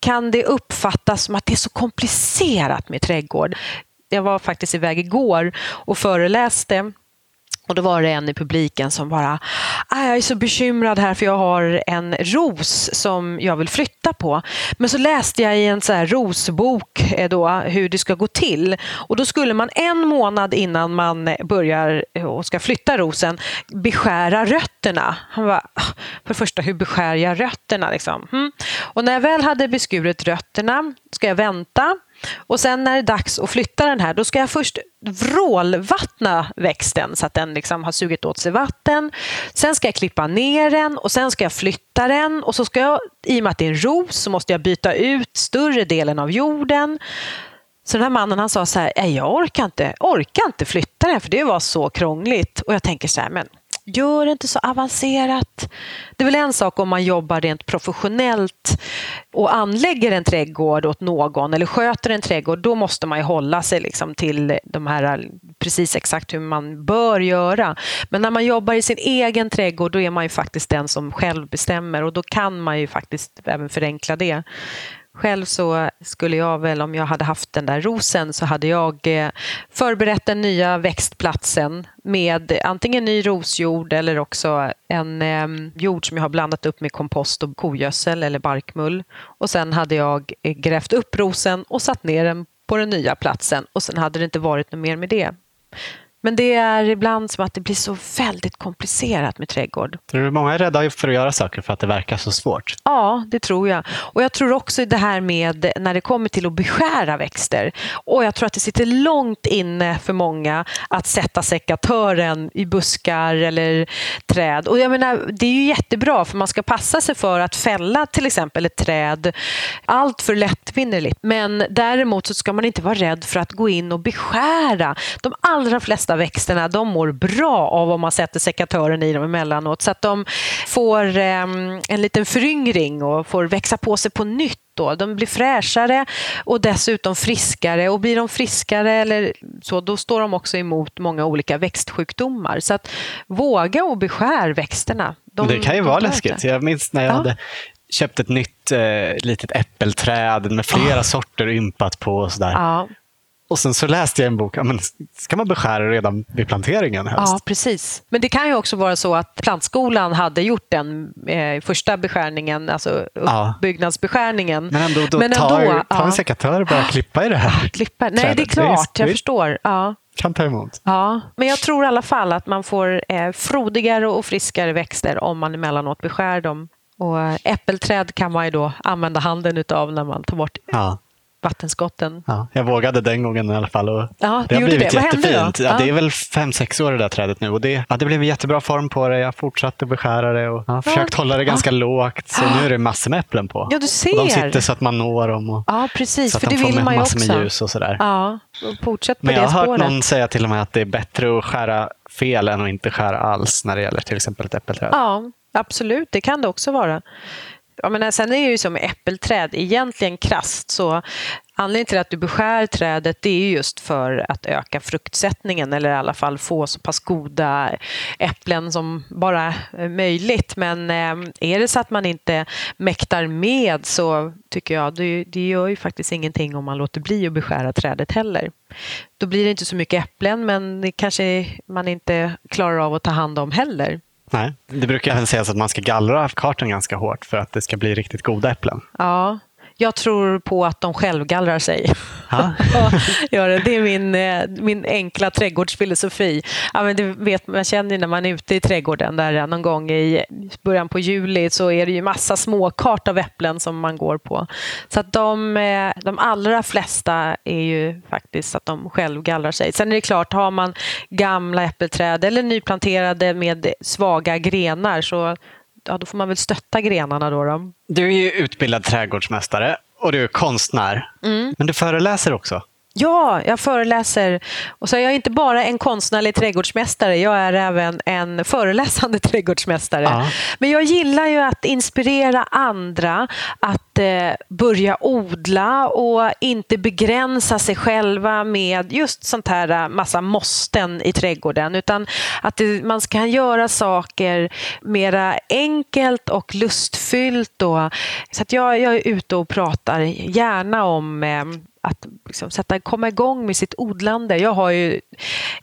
S2: kan det uppfattas som att det är så komplicerat med trädgård. Jag var faktiskt iväg igår och föreläste och då var det en i publiken som bara, ah, jag är så bekymrad här för jag har en ros som jag vill flytta på. Men så läste jag i en så här rosbok eh, då, hur det ska gå till. Och då skulle man en månad innan man börjar eh, och ska flytta rosen beskära rötterna. Han bara, ah, för det första, hur beskär jag rötterna? Liksom? Mm. Och när jag väl hade beskurit rötterna ska jag vänta och sen när det är dags att flytta den här, då ska jag först vrålvattna växten så att den liksom har sugit åt sig vatten. Sen ska jag klippa ner den och sen ska jag flytta den och så ska jag, i och med att det är en ros, så måste jag byta ut större delen av jorden. Så den här mannen han sa så här, jag orkar inte, orkar inte flytta den för det var så krångligt. Och jag tänker så här, men Gör det inte så avancerat. Det är väl en sak om man jobbar rent professionellt och anlägger en trädgård åt någon eller sköter en trädgård. Då måste man ju hålla sig liksom till de här precis exakt hur man bör göra. Men när man jobbar i sin egen trädgård då är man ju faktiskt den som själv bestämmer och då kan man ju faktiskt även förenkla det. Själv så skulle jag väl, om jag hade haft den där rosen, så hade jag eh, förberett den nya växtplatsen med antingen ny rosjord eller också en eh, jord som jag har blandat upp med kompost och kogödsel eller barkmull. Och sen hade jag eh, grävt upp rosen och satt ner den på den nya platsen och sen hade det inte varit något mer med det. Men det är ibland som att det blir så väldigt komplicerat med trädgård.
S1: Tror du många är rädda för att göra saker för att det verkar så svårt?
S2: Ja, det tror jag. Och jag tror också det här med när det kommer till att beskära växter. Och jag tror att det sitter långt inne för många att sätta sekatören i buskar eller träd. Och jag menar, det är ju jättebra för man ska passa sig för att fälla till exempel ett träd allt för lättvinnerligt. Men däremot så ska man inte vara rädd för att gå in och beskära. De allra flesta flesta växterna de mår bra av om man sätter sekatören i dem emellanåt så att de får eh, en liten föryngring och får växa på sig på nytt. Då. De blir fräschare och dessutom friskare och blir de friskare eller så, då står de också emot många olika växtsjukdomar. Så att våga och beskär växterna.
S1: De, det kan ju vara läskigt. Jag minns när jag ja. hade köpt ett nytt eh, litet äppelträd med flera oh. sorter ympat på. Och sådär. Ja. Och sen så läste jag en bok, ja, men ska man beskära redan vid planteringen helst?
S2: Ja, precis. Men det kan ju också vara så att plantskolan hade gjort den eh, första beskärningen, alltså uppbyggnadsbeskärningen.
S1: Men ändå, då men ändå, tar, tar ja. en sekatör bara klippa i det här
S2: klippa. Nej, det är klart, jag förstår. Ja
S1: kan ta emot.
S2: Ja, men jag tror i alla fall att man får eh, frodigare och friskare växter om man emellanåt beskär dem. Och äppelträd kan man ju då använda handen utav när man tar bort ja vattenskotten.
S1: Ja, jag vågade den gången i alla fall. Och ja, det har blivit det. jättefint. Ja, det är väl fem, sex år det där trädet nu. Och det, ja, det blev en jättebra form på det. Jag fortsatte beskära det och ja, försökt hålla det ganska lågt. Så nu är det massor med äpplen på.
S2: Ja, du ser.
S1: Och de sitter så att man når dem. Och,
S2: ja, precis.
S1: Så att
S2: för
S1: de
S2: det vill man ju också.
S1: med ljus och sådär.
S2: Ja, fortsätt på
S1: Men
S2: jag
S1: har
S2: spåret.
S1: hört någon säga till och med att det är bättre att skära fel än att inte skära alls när det gäller till exempel ett äppelträd.
S2: Ja, absolut. Det kan det också vara. Jag menar, sen är det ju som med äppelträd, egentligen krast så Anledningen till att du beskär trädet det är just för att öka fruktsättningen eller i alla fall få så pass goda äpplen som bara är möjligt. Men eh, är det så att man inte mäktar med så tycker jag det, det gör ju faktiskt ingenting om man låter bli att beskära trädet heller. Då blir det inte så mycket äpplen men det kanske man inte klarar av att ta hand om heller.
S1: Nej, det brukar även sägas att man ska gallra kartan ganska hårt för att det ska bli riktigt goda äpplen.
S2: Ja, jag tror på att de självgallrar sig. [LAUGHS] ja, det är min, eh, min enkla trädgårdsfilosofi. Ja, men det vet, man känner när man är ute i trädgården där någon gång i början på juli så är det ju massa småkart av äpplen som man går på. Så att de, eh, de allra flesta är ju faktiskt att de självgallrar sig. Sen är det klart, har man gamla äppelträd eller nyplanterade med svaga grenar så ja, då får man väl stötta grenarna då. då.
S1: Du är ju utbildad trädgårdsmästare och du är konstnär. Mm. Men du föreläser också.
S2: Ja, jag föreläser. Och så är jag inte bara en konstnärlig trädgårdsmästare, jag är även en föreläsande [LAUGHS] trädgårdsmästare. Ja. Men jag gillar ju att inspirera andra att eh, börja odla och inte begränsa sig själva med just sånt här eh, massa måsten i trädgården, utan att det, man kan göra saker mera enkelt och lustfyllt. Och, så att jag, jag är ute och pratar gärna om eh, att liksom sätta, komma igång med sitt odlande. Jag har ju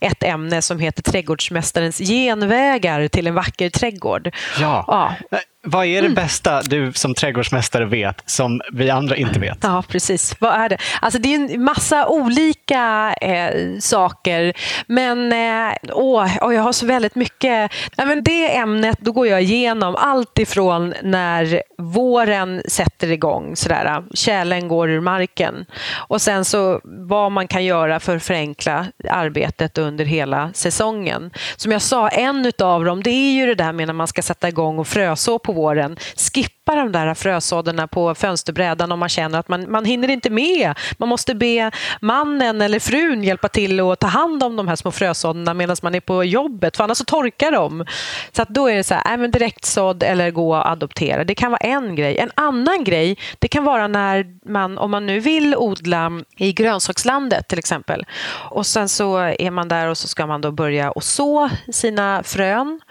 S2: ett ämne som heter Trädgårdsmästarens genvägar till en vacker trädgård.
S1: Ja. ja. Vad är det mm. bästa du som trädgårdsmästare vet som vi andra inte vet?
S2: Ja, precis. Vad är det? Alltså, det är en massa olika eh, saker. Men eh, åh, åh, jag har så väldigt mycket. Ja, men det ämnet, då går jag igenom allt ifrån när våren sätter igång, sådär, kärlen går ur marken. Och sen så vad man kan göra för att förenkla arbetet under hela säsongen. Som jag sa, en av dem det är ju det där med när man ska sätta igång och fröså på våren. Skippa de där frösådderna på fönsterbrädan om man känner att man, man hinner inte med. Man måste be mannen eller frun hjälpa till att ta hand om de här små frösådderna medan man är på jobbet, för annars så torkar de. Så att då är det så här, även direkt direktsådd eller gå och adoptera. Det kan vara en grej. En annan grej, det kan vara när man, om man nu vill odla i grönsakslandet till exempel. Och sen så är man där och så ska man då börja och så sina frön.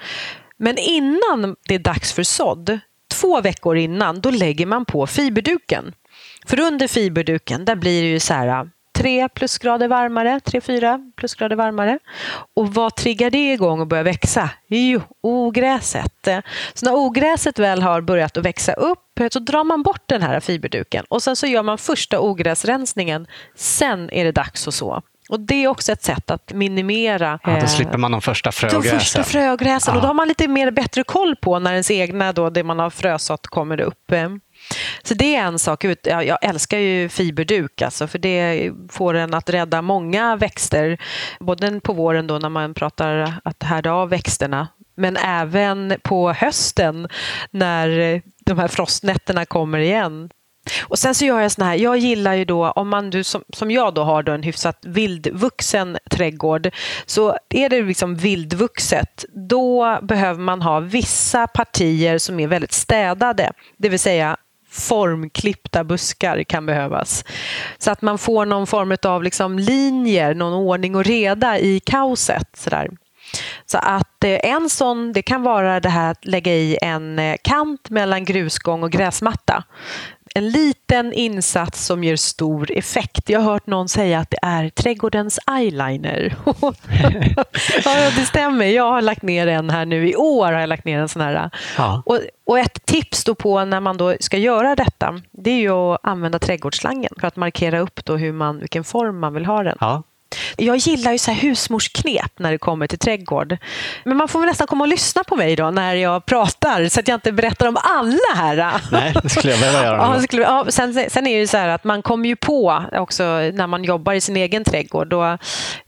S2: Men innan det är dags för sådd, två veckor innan, då lägger man på fiberduken. För under fiberduken, där blir det ju så här äh, tre plusgrader varmare, tre, fyra plusgrader varmare. Och vad triggar det igång och börjar växa? Jo, ogräset. Så när ogräset väl har börjat att växa upp så drar man bort den här fiberduken och sen så gör man första ogräsrensningen. Sen är det dags att så. Och Det är också ett sätt att minimera...
S1: Ja, då eh, slipper man de första frögräsen.
S2: De första frögräsen. Ja. Och då har man lite mer bättre koll på när ens egna, då, det man har frösått, kommer upp. Så det är en sak. Jag älskar ju fiberduk, alltså, för det får en att rädda många växter. Både på våren då när man pratar att härda av växterna men även på hösten när de här frostnätterna kommer igen. Och sen så gör jag såna här, jag gillar ju då om man du som, som jag då har då en hyfsat vildvuxen trädgård så är det liksom vildvuxet då behöver man ha vissa partier som är väldigt städade, det vill säga formklippta buskar kan behövas. Så att man får någon form av liksom linjer, någon ordning och reda i kaoset. Sådär. Så att eh, en sån, det kan vara det här att lägga i en eh, kant mellan grusgång och gräsmatta en liten insats som ger stor effekt. Jag har hört någon säga att det är trädgårdens eyeliner. [LAUGHS] ja, det stämmer. Jag har lagt ner en här nu. I år har jag lagt ner en sån här. Ja. Och, och, ett tips då på när man då ska göra detta, det är ju att använda trädgårdsslangen för att markera upp då hur man, vilken form man vill ha den. Ja. Jag gillar ju så här husmorsknep när det kommer till trädgård. Men man får väl nästan komma och lyssna på mig då när jag pratar så att jag inte berättar om alla här.
S1: Nej, det skulle jag behöva göra.
S2: Ja, skulle, ja, sen, sen är det ju så här att man kommer ju på också när man jobbar i sin egen trädgård. Och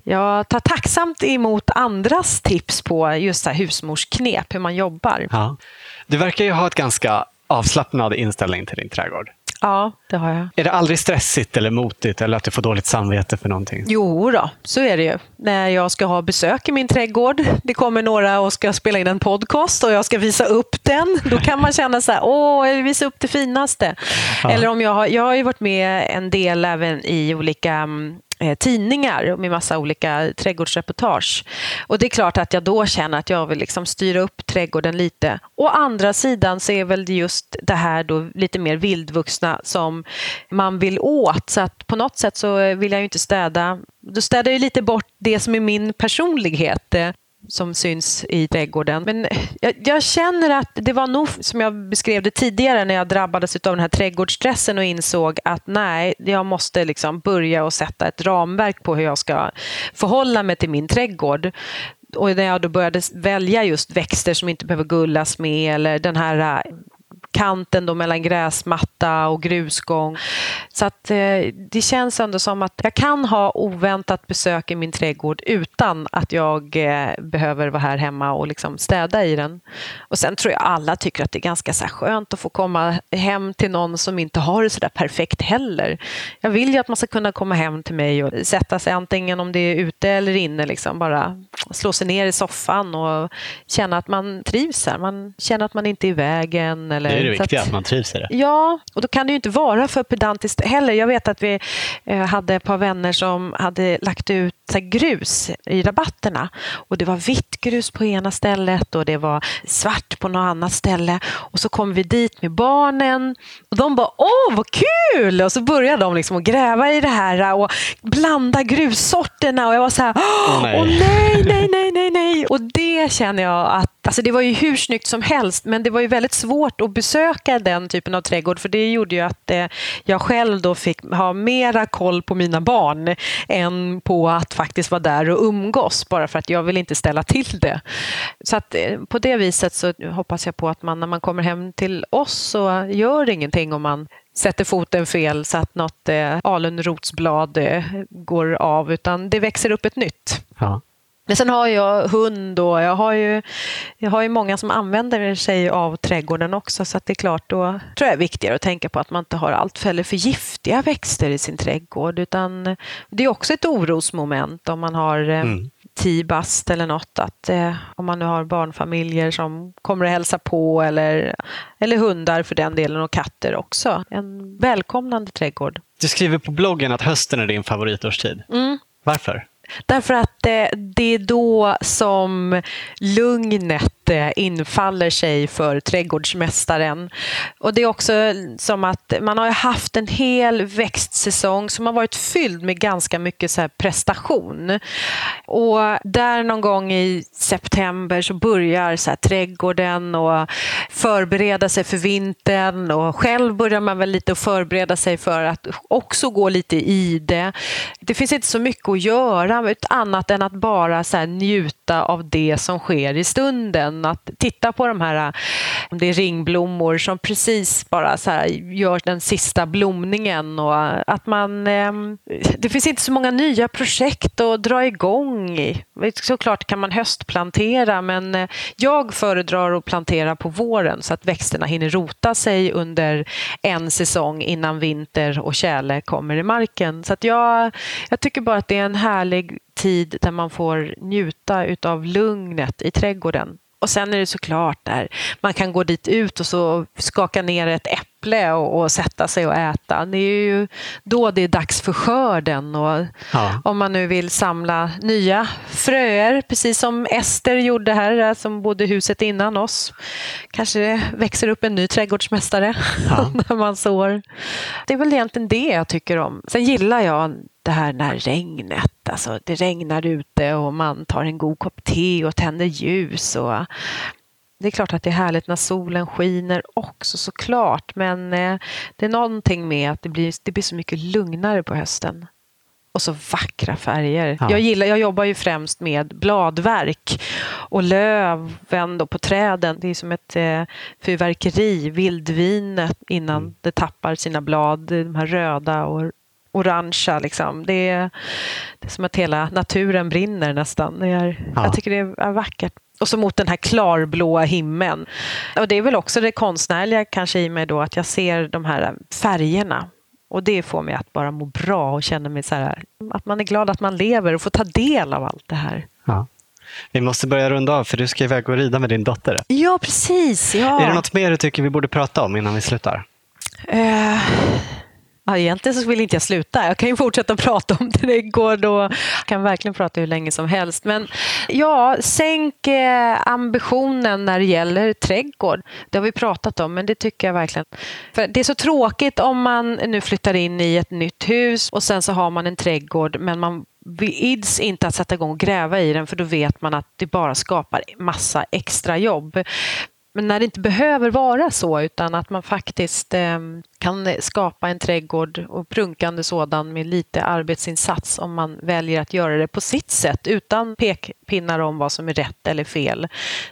S2: jag tar tacksamt emot andras tips på just så här husmorsknep, hur man jobbar. Ja.
S1: Du verkar ju ha ett ganska avslappnad inställning till din trädgård.
S2: Ja, det har jag.
S1: Är det aldrig stressigt eller motigt eller att du får dåligt samvete för någonting?
S2: Jo då, så är det ju. När jag ska ha besök i min trädgård, det kommer några och ska spela in en podcast och jag ska visa upp den, då kan man känna så här, åh, jag vill visa upp det finaste. Ja. Eller om jag har, jag har ju varit med en del även i olika mm, Eh, tidningar med massa olika trädgårdsreportage. Och det är klart att jag då känner att jag vill liksom styra upp trädgården lite. Å andra sidan så är väl just det här då lite mer vildvuxna som man vill åt. Så att på något sätt så vill jag ju inte städa. Då städar jag lite bort det som är min personlighet som syns i trädgården. Men jag, jag, känner att det var nog, som jag beskrev det tidigare, när jag drabbades av den här trädgårdsstressen och insåg att nej, jag måste liksom börja och sätta ett ramverk på hur jag ska förhålla mig till min trädgård och när jag då började välja just växter som inte behöver gullas med eller den här kanten då mellan gräsmatta och grusgång. Så att, eh, det känns ändå som att jag kan ha oväntat besök i min trädgård utan att jag eh, behöver vara här hemma och liksom städa i den. Och Sen tror jag alla tycker att det är ganska så skönt att få komma hem till någon som inte har det så där perfekt heller. Jag vill ju att man ska kunna komma hem till mig och sätta sig antingen om det är ute eller inne, liksom bara slå sig ner i soffan och känna att man trivs här. Man känner att man inte är i vägen. Eller
S1: är det viktiga, att, att, man trivs i det.
S2: Ja, och då kan det ju inte vara för pedantiskt heller. Jag vet att vi eh, hade ett par vänner som hade lagt ut grus i rabatterna. Och Det var vitt grus på ena stället och det var svart på något annat ställe. Och Så kom vi dit med barnen och de bara “Åh, vad kul!” och så började de liksom att gräva i det här och blanda grussorterna och jag var så här “Åh nej. nej, nej, nej, nej, nej!” Och det känner jag att Alltså det var ju hur snyggt som helst men det var ju väldigt svårt att besöka den typen av trädgård för det gjorde ju att eh, jag själv då fick ha mera koll på mina barn än på att faktiskt vara där och umgås bara för att jag vill inte ställa till det. Så att eh, på det viset så hoppas jag på att man när man kommer hem till oss så gör det ingenting om man sätter foten fel så att något eh, alunrotsblad eh, går av utan det växer upp ett nytt. Ja. Men sen har jag hund och jag har ju, jag har ju många som använder sig av trädgården också så att det är klart då tror jag det är viktigare att tänka på att man inte har allt för, för giftiga växter i sin trädgård utan det är också ett orosmoment om man har eh, mm. tibast eller något att eh, om man nu har barnfamiljer som kommer att hälsa på eller, eller hundar för den delen och katter också. En välkomnande trädgård.
S1: Du skriver på bloggen att hösten är din favoritårstid. Mm. Varför?
S2: Därför att eh, det är då som lugnet Eh, infaller sig för trädgårdsmästaren. Och det är också som att man har haft en hel växtsäsong som har varit fylld med ganska mycket så prestation. Och där någon gång i september så börjar så här trädgården och förbereda sig för vintern och själv börjar man väl lite att förbereda sig för att också gå lite i det. Det finns inte så mycket att göra annat än att bara så njuta av det som sker i stunden att titta på de här, om det är ringblommor som precis bara så här gör den sista blomningen och att man, ehm, det finns inte så många nya projekt att dra igång i. Såklart kan man höstplantera men eh, jag föredrar att plantera på våren så att växterna hinner rota sig under en säsong innan vinter och tjäle kommer i marken. Så att jag, jag tycker bara att det är en härlig tid där man får njuta utav lugnet i trädgården. Och sen är det såklart där man kan gå dit ut och så skaka ner ett äpple och, och, sätta sig och äta. Det är ju då det är dags för skörden. Och ja. Om man nu vill samla nya fröer, precis som Ester gjorde här, som bodde i huset innan oss. Kanske det växer upp en ny trädgårdsmästare ja. [LAUGHS] när man sår. Det är väl egentligen det jag tycker om. Sen gillar jag det här när regnet, alltså det regnar ute och man tar en god kopp te och tänder ljus. Och det är klart att det är härligt när solen skiner också såklart men eh, det är någonting med att det blir, det blir så mycket lugnare på hösten. Och så vackra färger. Ja. Jag, gillar, jag jobbar ju främst med bladverk och löven då på träden. Det är som ett eh, fyrverkeri, vildvinet innan mm. det tappar sina blad. De här röda och orangea. Liksom. Det, är, det är som att hela naturen brinner nästan. Det är, ja. Jag tycker det är vackert. Och så mot den här klarblåa himlen. Och det är väl också det konstnärliga kanske i mig då att jag ser de här färgerna. Och det får mig att bara må bra och känna mig så här, att man är glad att man lever och får ta del av allt det här. Ja.
S1: Vi måste börja runda av för du ska iväg och rida med din dotter.
S2: Ja, precis. Ja.
S1: Är det något mer du tycker vi borde prata om innan vi slutar? Uh,
S2: Ja, egentligen så vill inte jag sluta. Jag kan ju fortsätta [LAUGHS] prata om trädgård och kan verkligen prata hur länge som helst. Men ja, sänk eh, ambitionen när det gäller trädgård. Det har vi pratat om, men det tycker jag verkligen. För det är så tråkigt om man nu flyttar in i ett nytt hus och sen så har man en trädgård, men man ids inte att sätta igång och gräva i den för då vet man att det bara skapar massa extra jobb. Men när det inte behöver vara så utan att man faktiskt eh, kan skapa en trädgård och prunkande sådan med lite arbetsinsats om man väljer att göra det på sitt sätt utan pekpinnar om vad som är rätt eller fel.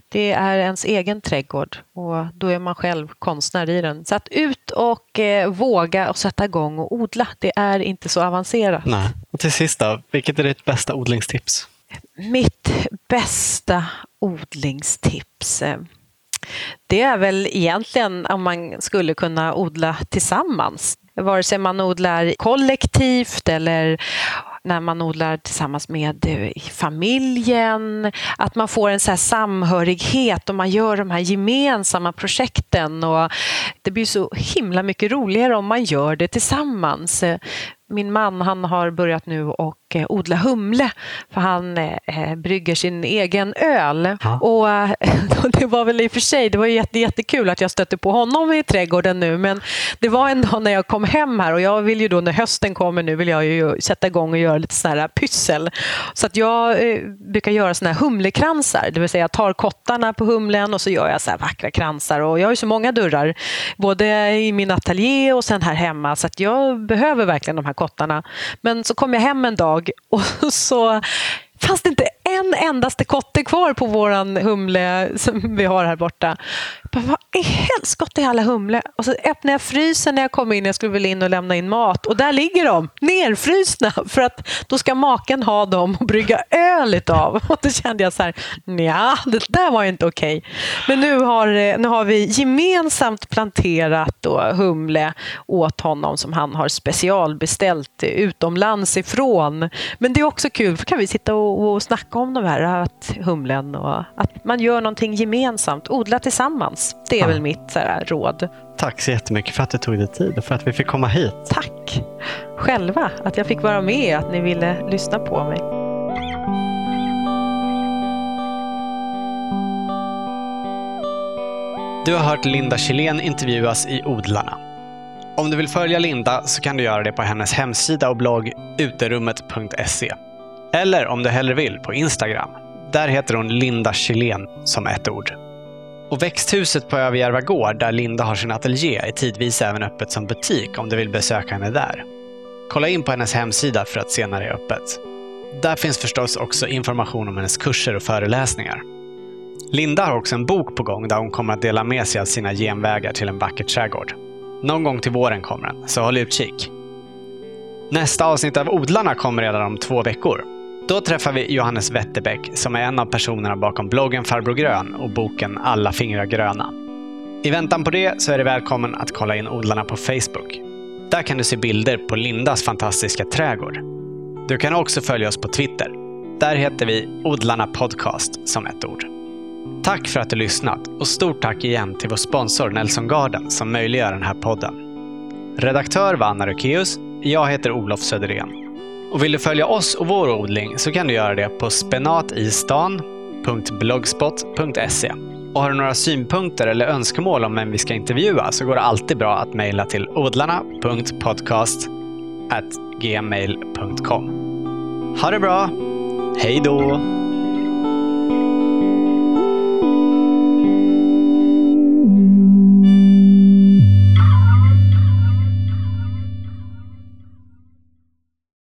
S2: Det är ens egen trädgård och då är man själv konstnär i den. Så att ut och eh, våga och sätta igång och odla. Det är inte så avancerat.
S1: Nej. Och till sist då, vilket är ditt bästa odlingstips?
S2: Mitt bästa odlingstips? Det är väl egentligen om man skulle kunna odla tillsammans. Vare sig man odlar kollektivt eller när man odlar tillsammans med eh, familjen. Att man får en så samhörighet och man gör de här gemensamma projekten. Och det blir så himla mycket roligare om man gör det tillsammans eh, min man han har börjat nu och eh, odla humle för han eh, brygger sin egen öl. Ja. Och, [LAUGHS] det var väl i och för sig det var jätte, jättekul att jag stötte på honom i trädgården nu men det var en dag när jag kom hem här och jag vill ju då när hösten kommer nu vill jag ju sätta igång och göra lite sådana här pyssel. Så att jag eh, brukar göra sådana här humlekransar, det vill säga jag tar kottarna på humlen och så gör jag så här vackra kransar och jag har ju så många dörrar både i min ateljé och sen här hemma så att jag behöver verkligen de här kottarna. Men så kom jag hem en dag [LAUGHS] och så fanns det inte en endaste kotte kvar på våran humle som vi har här borta. Bara, vad i helskotta är alla humle? Och så öppnade jag frysen när jag kom in. Jag skulle väl in och lämna in mat. Och där ligger de, nerfrysna. [LAUGHS] För att då ska maken ha dem och brygga öl av. [LAUGHS] Och då kände jag så här, ja, det där var inte okej. Okay. Men nu har, eh, nu har vi gemensamt planterat då humle åt honom som han har specialbeställt eh, utomlands ifrån. Men det är också kul, för kan vi sitta och, och snacka om de här att humlen och att man gör någonting gemensamt, odla tillsammans. Det är ja. väl mitt så här, råd.
S1: Tack så jättemycket för att du tog dig tid och för att vi fick komma hit.
S2: Tack själva, att jag fick vara med, att ni ville lyssna på mig.
S1: Du har hört Linda Kjellén intervjuas i Odlarna. Om du vill följa Linda så kan du göra det på hennes hemsida och blogg uterummet.se. Eller om du hellre vill, på Instagram. Där heter hon Linda Kjellén som ett ord. Och växthuset på Överjärva gård, där Linda har sin ateljé, är tidvis även öppet som butik om du vill besöka henne där. Kolla in på hennes hemsida för att se när det är öppet. Där finns förstås också information om hennes kurser och föreläsningar. Linda har också en bok på gång där hon kommer att dela med sig av sina genvägar till en vacker trädgård. Någon gång till våren kommer den, så håll utkik. Nästa avsnitt av Odlarna kommer redan om två veckor då träffar vi Johannes Wetterbäck som är en av personerna bakom bloggen Farbror Grön och boken Alla fingrar gröna. I väntan på det så är du välkommen att kolla in odlarna på Facebook. Där kan du se bilder på Lindas fantastiska trädgård. Du kan också följa oss på Twitter. Där heter vi Odlarna Podcast som ett ord. Tack för att du lyssnat och stort tack igen till vår sponsor Nelson Garden som möjliggör den här podden. Redaktör var Anna Rökeus. Jag heter Olof Söderén. Och vill du följa oss och vår odling så kan du göra det på spenatistan.blogspot.se. Och har du några synpunkter eller önskemål om vem vi ska intervjua så går det alltid bra att mejla till odlarna.podcastgmail.com Ha det bra! Hej då!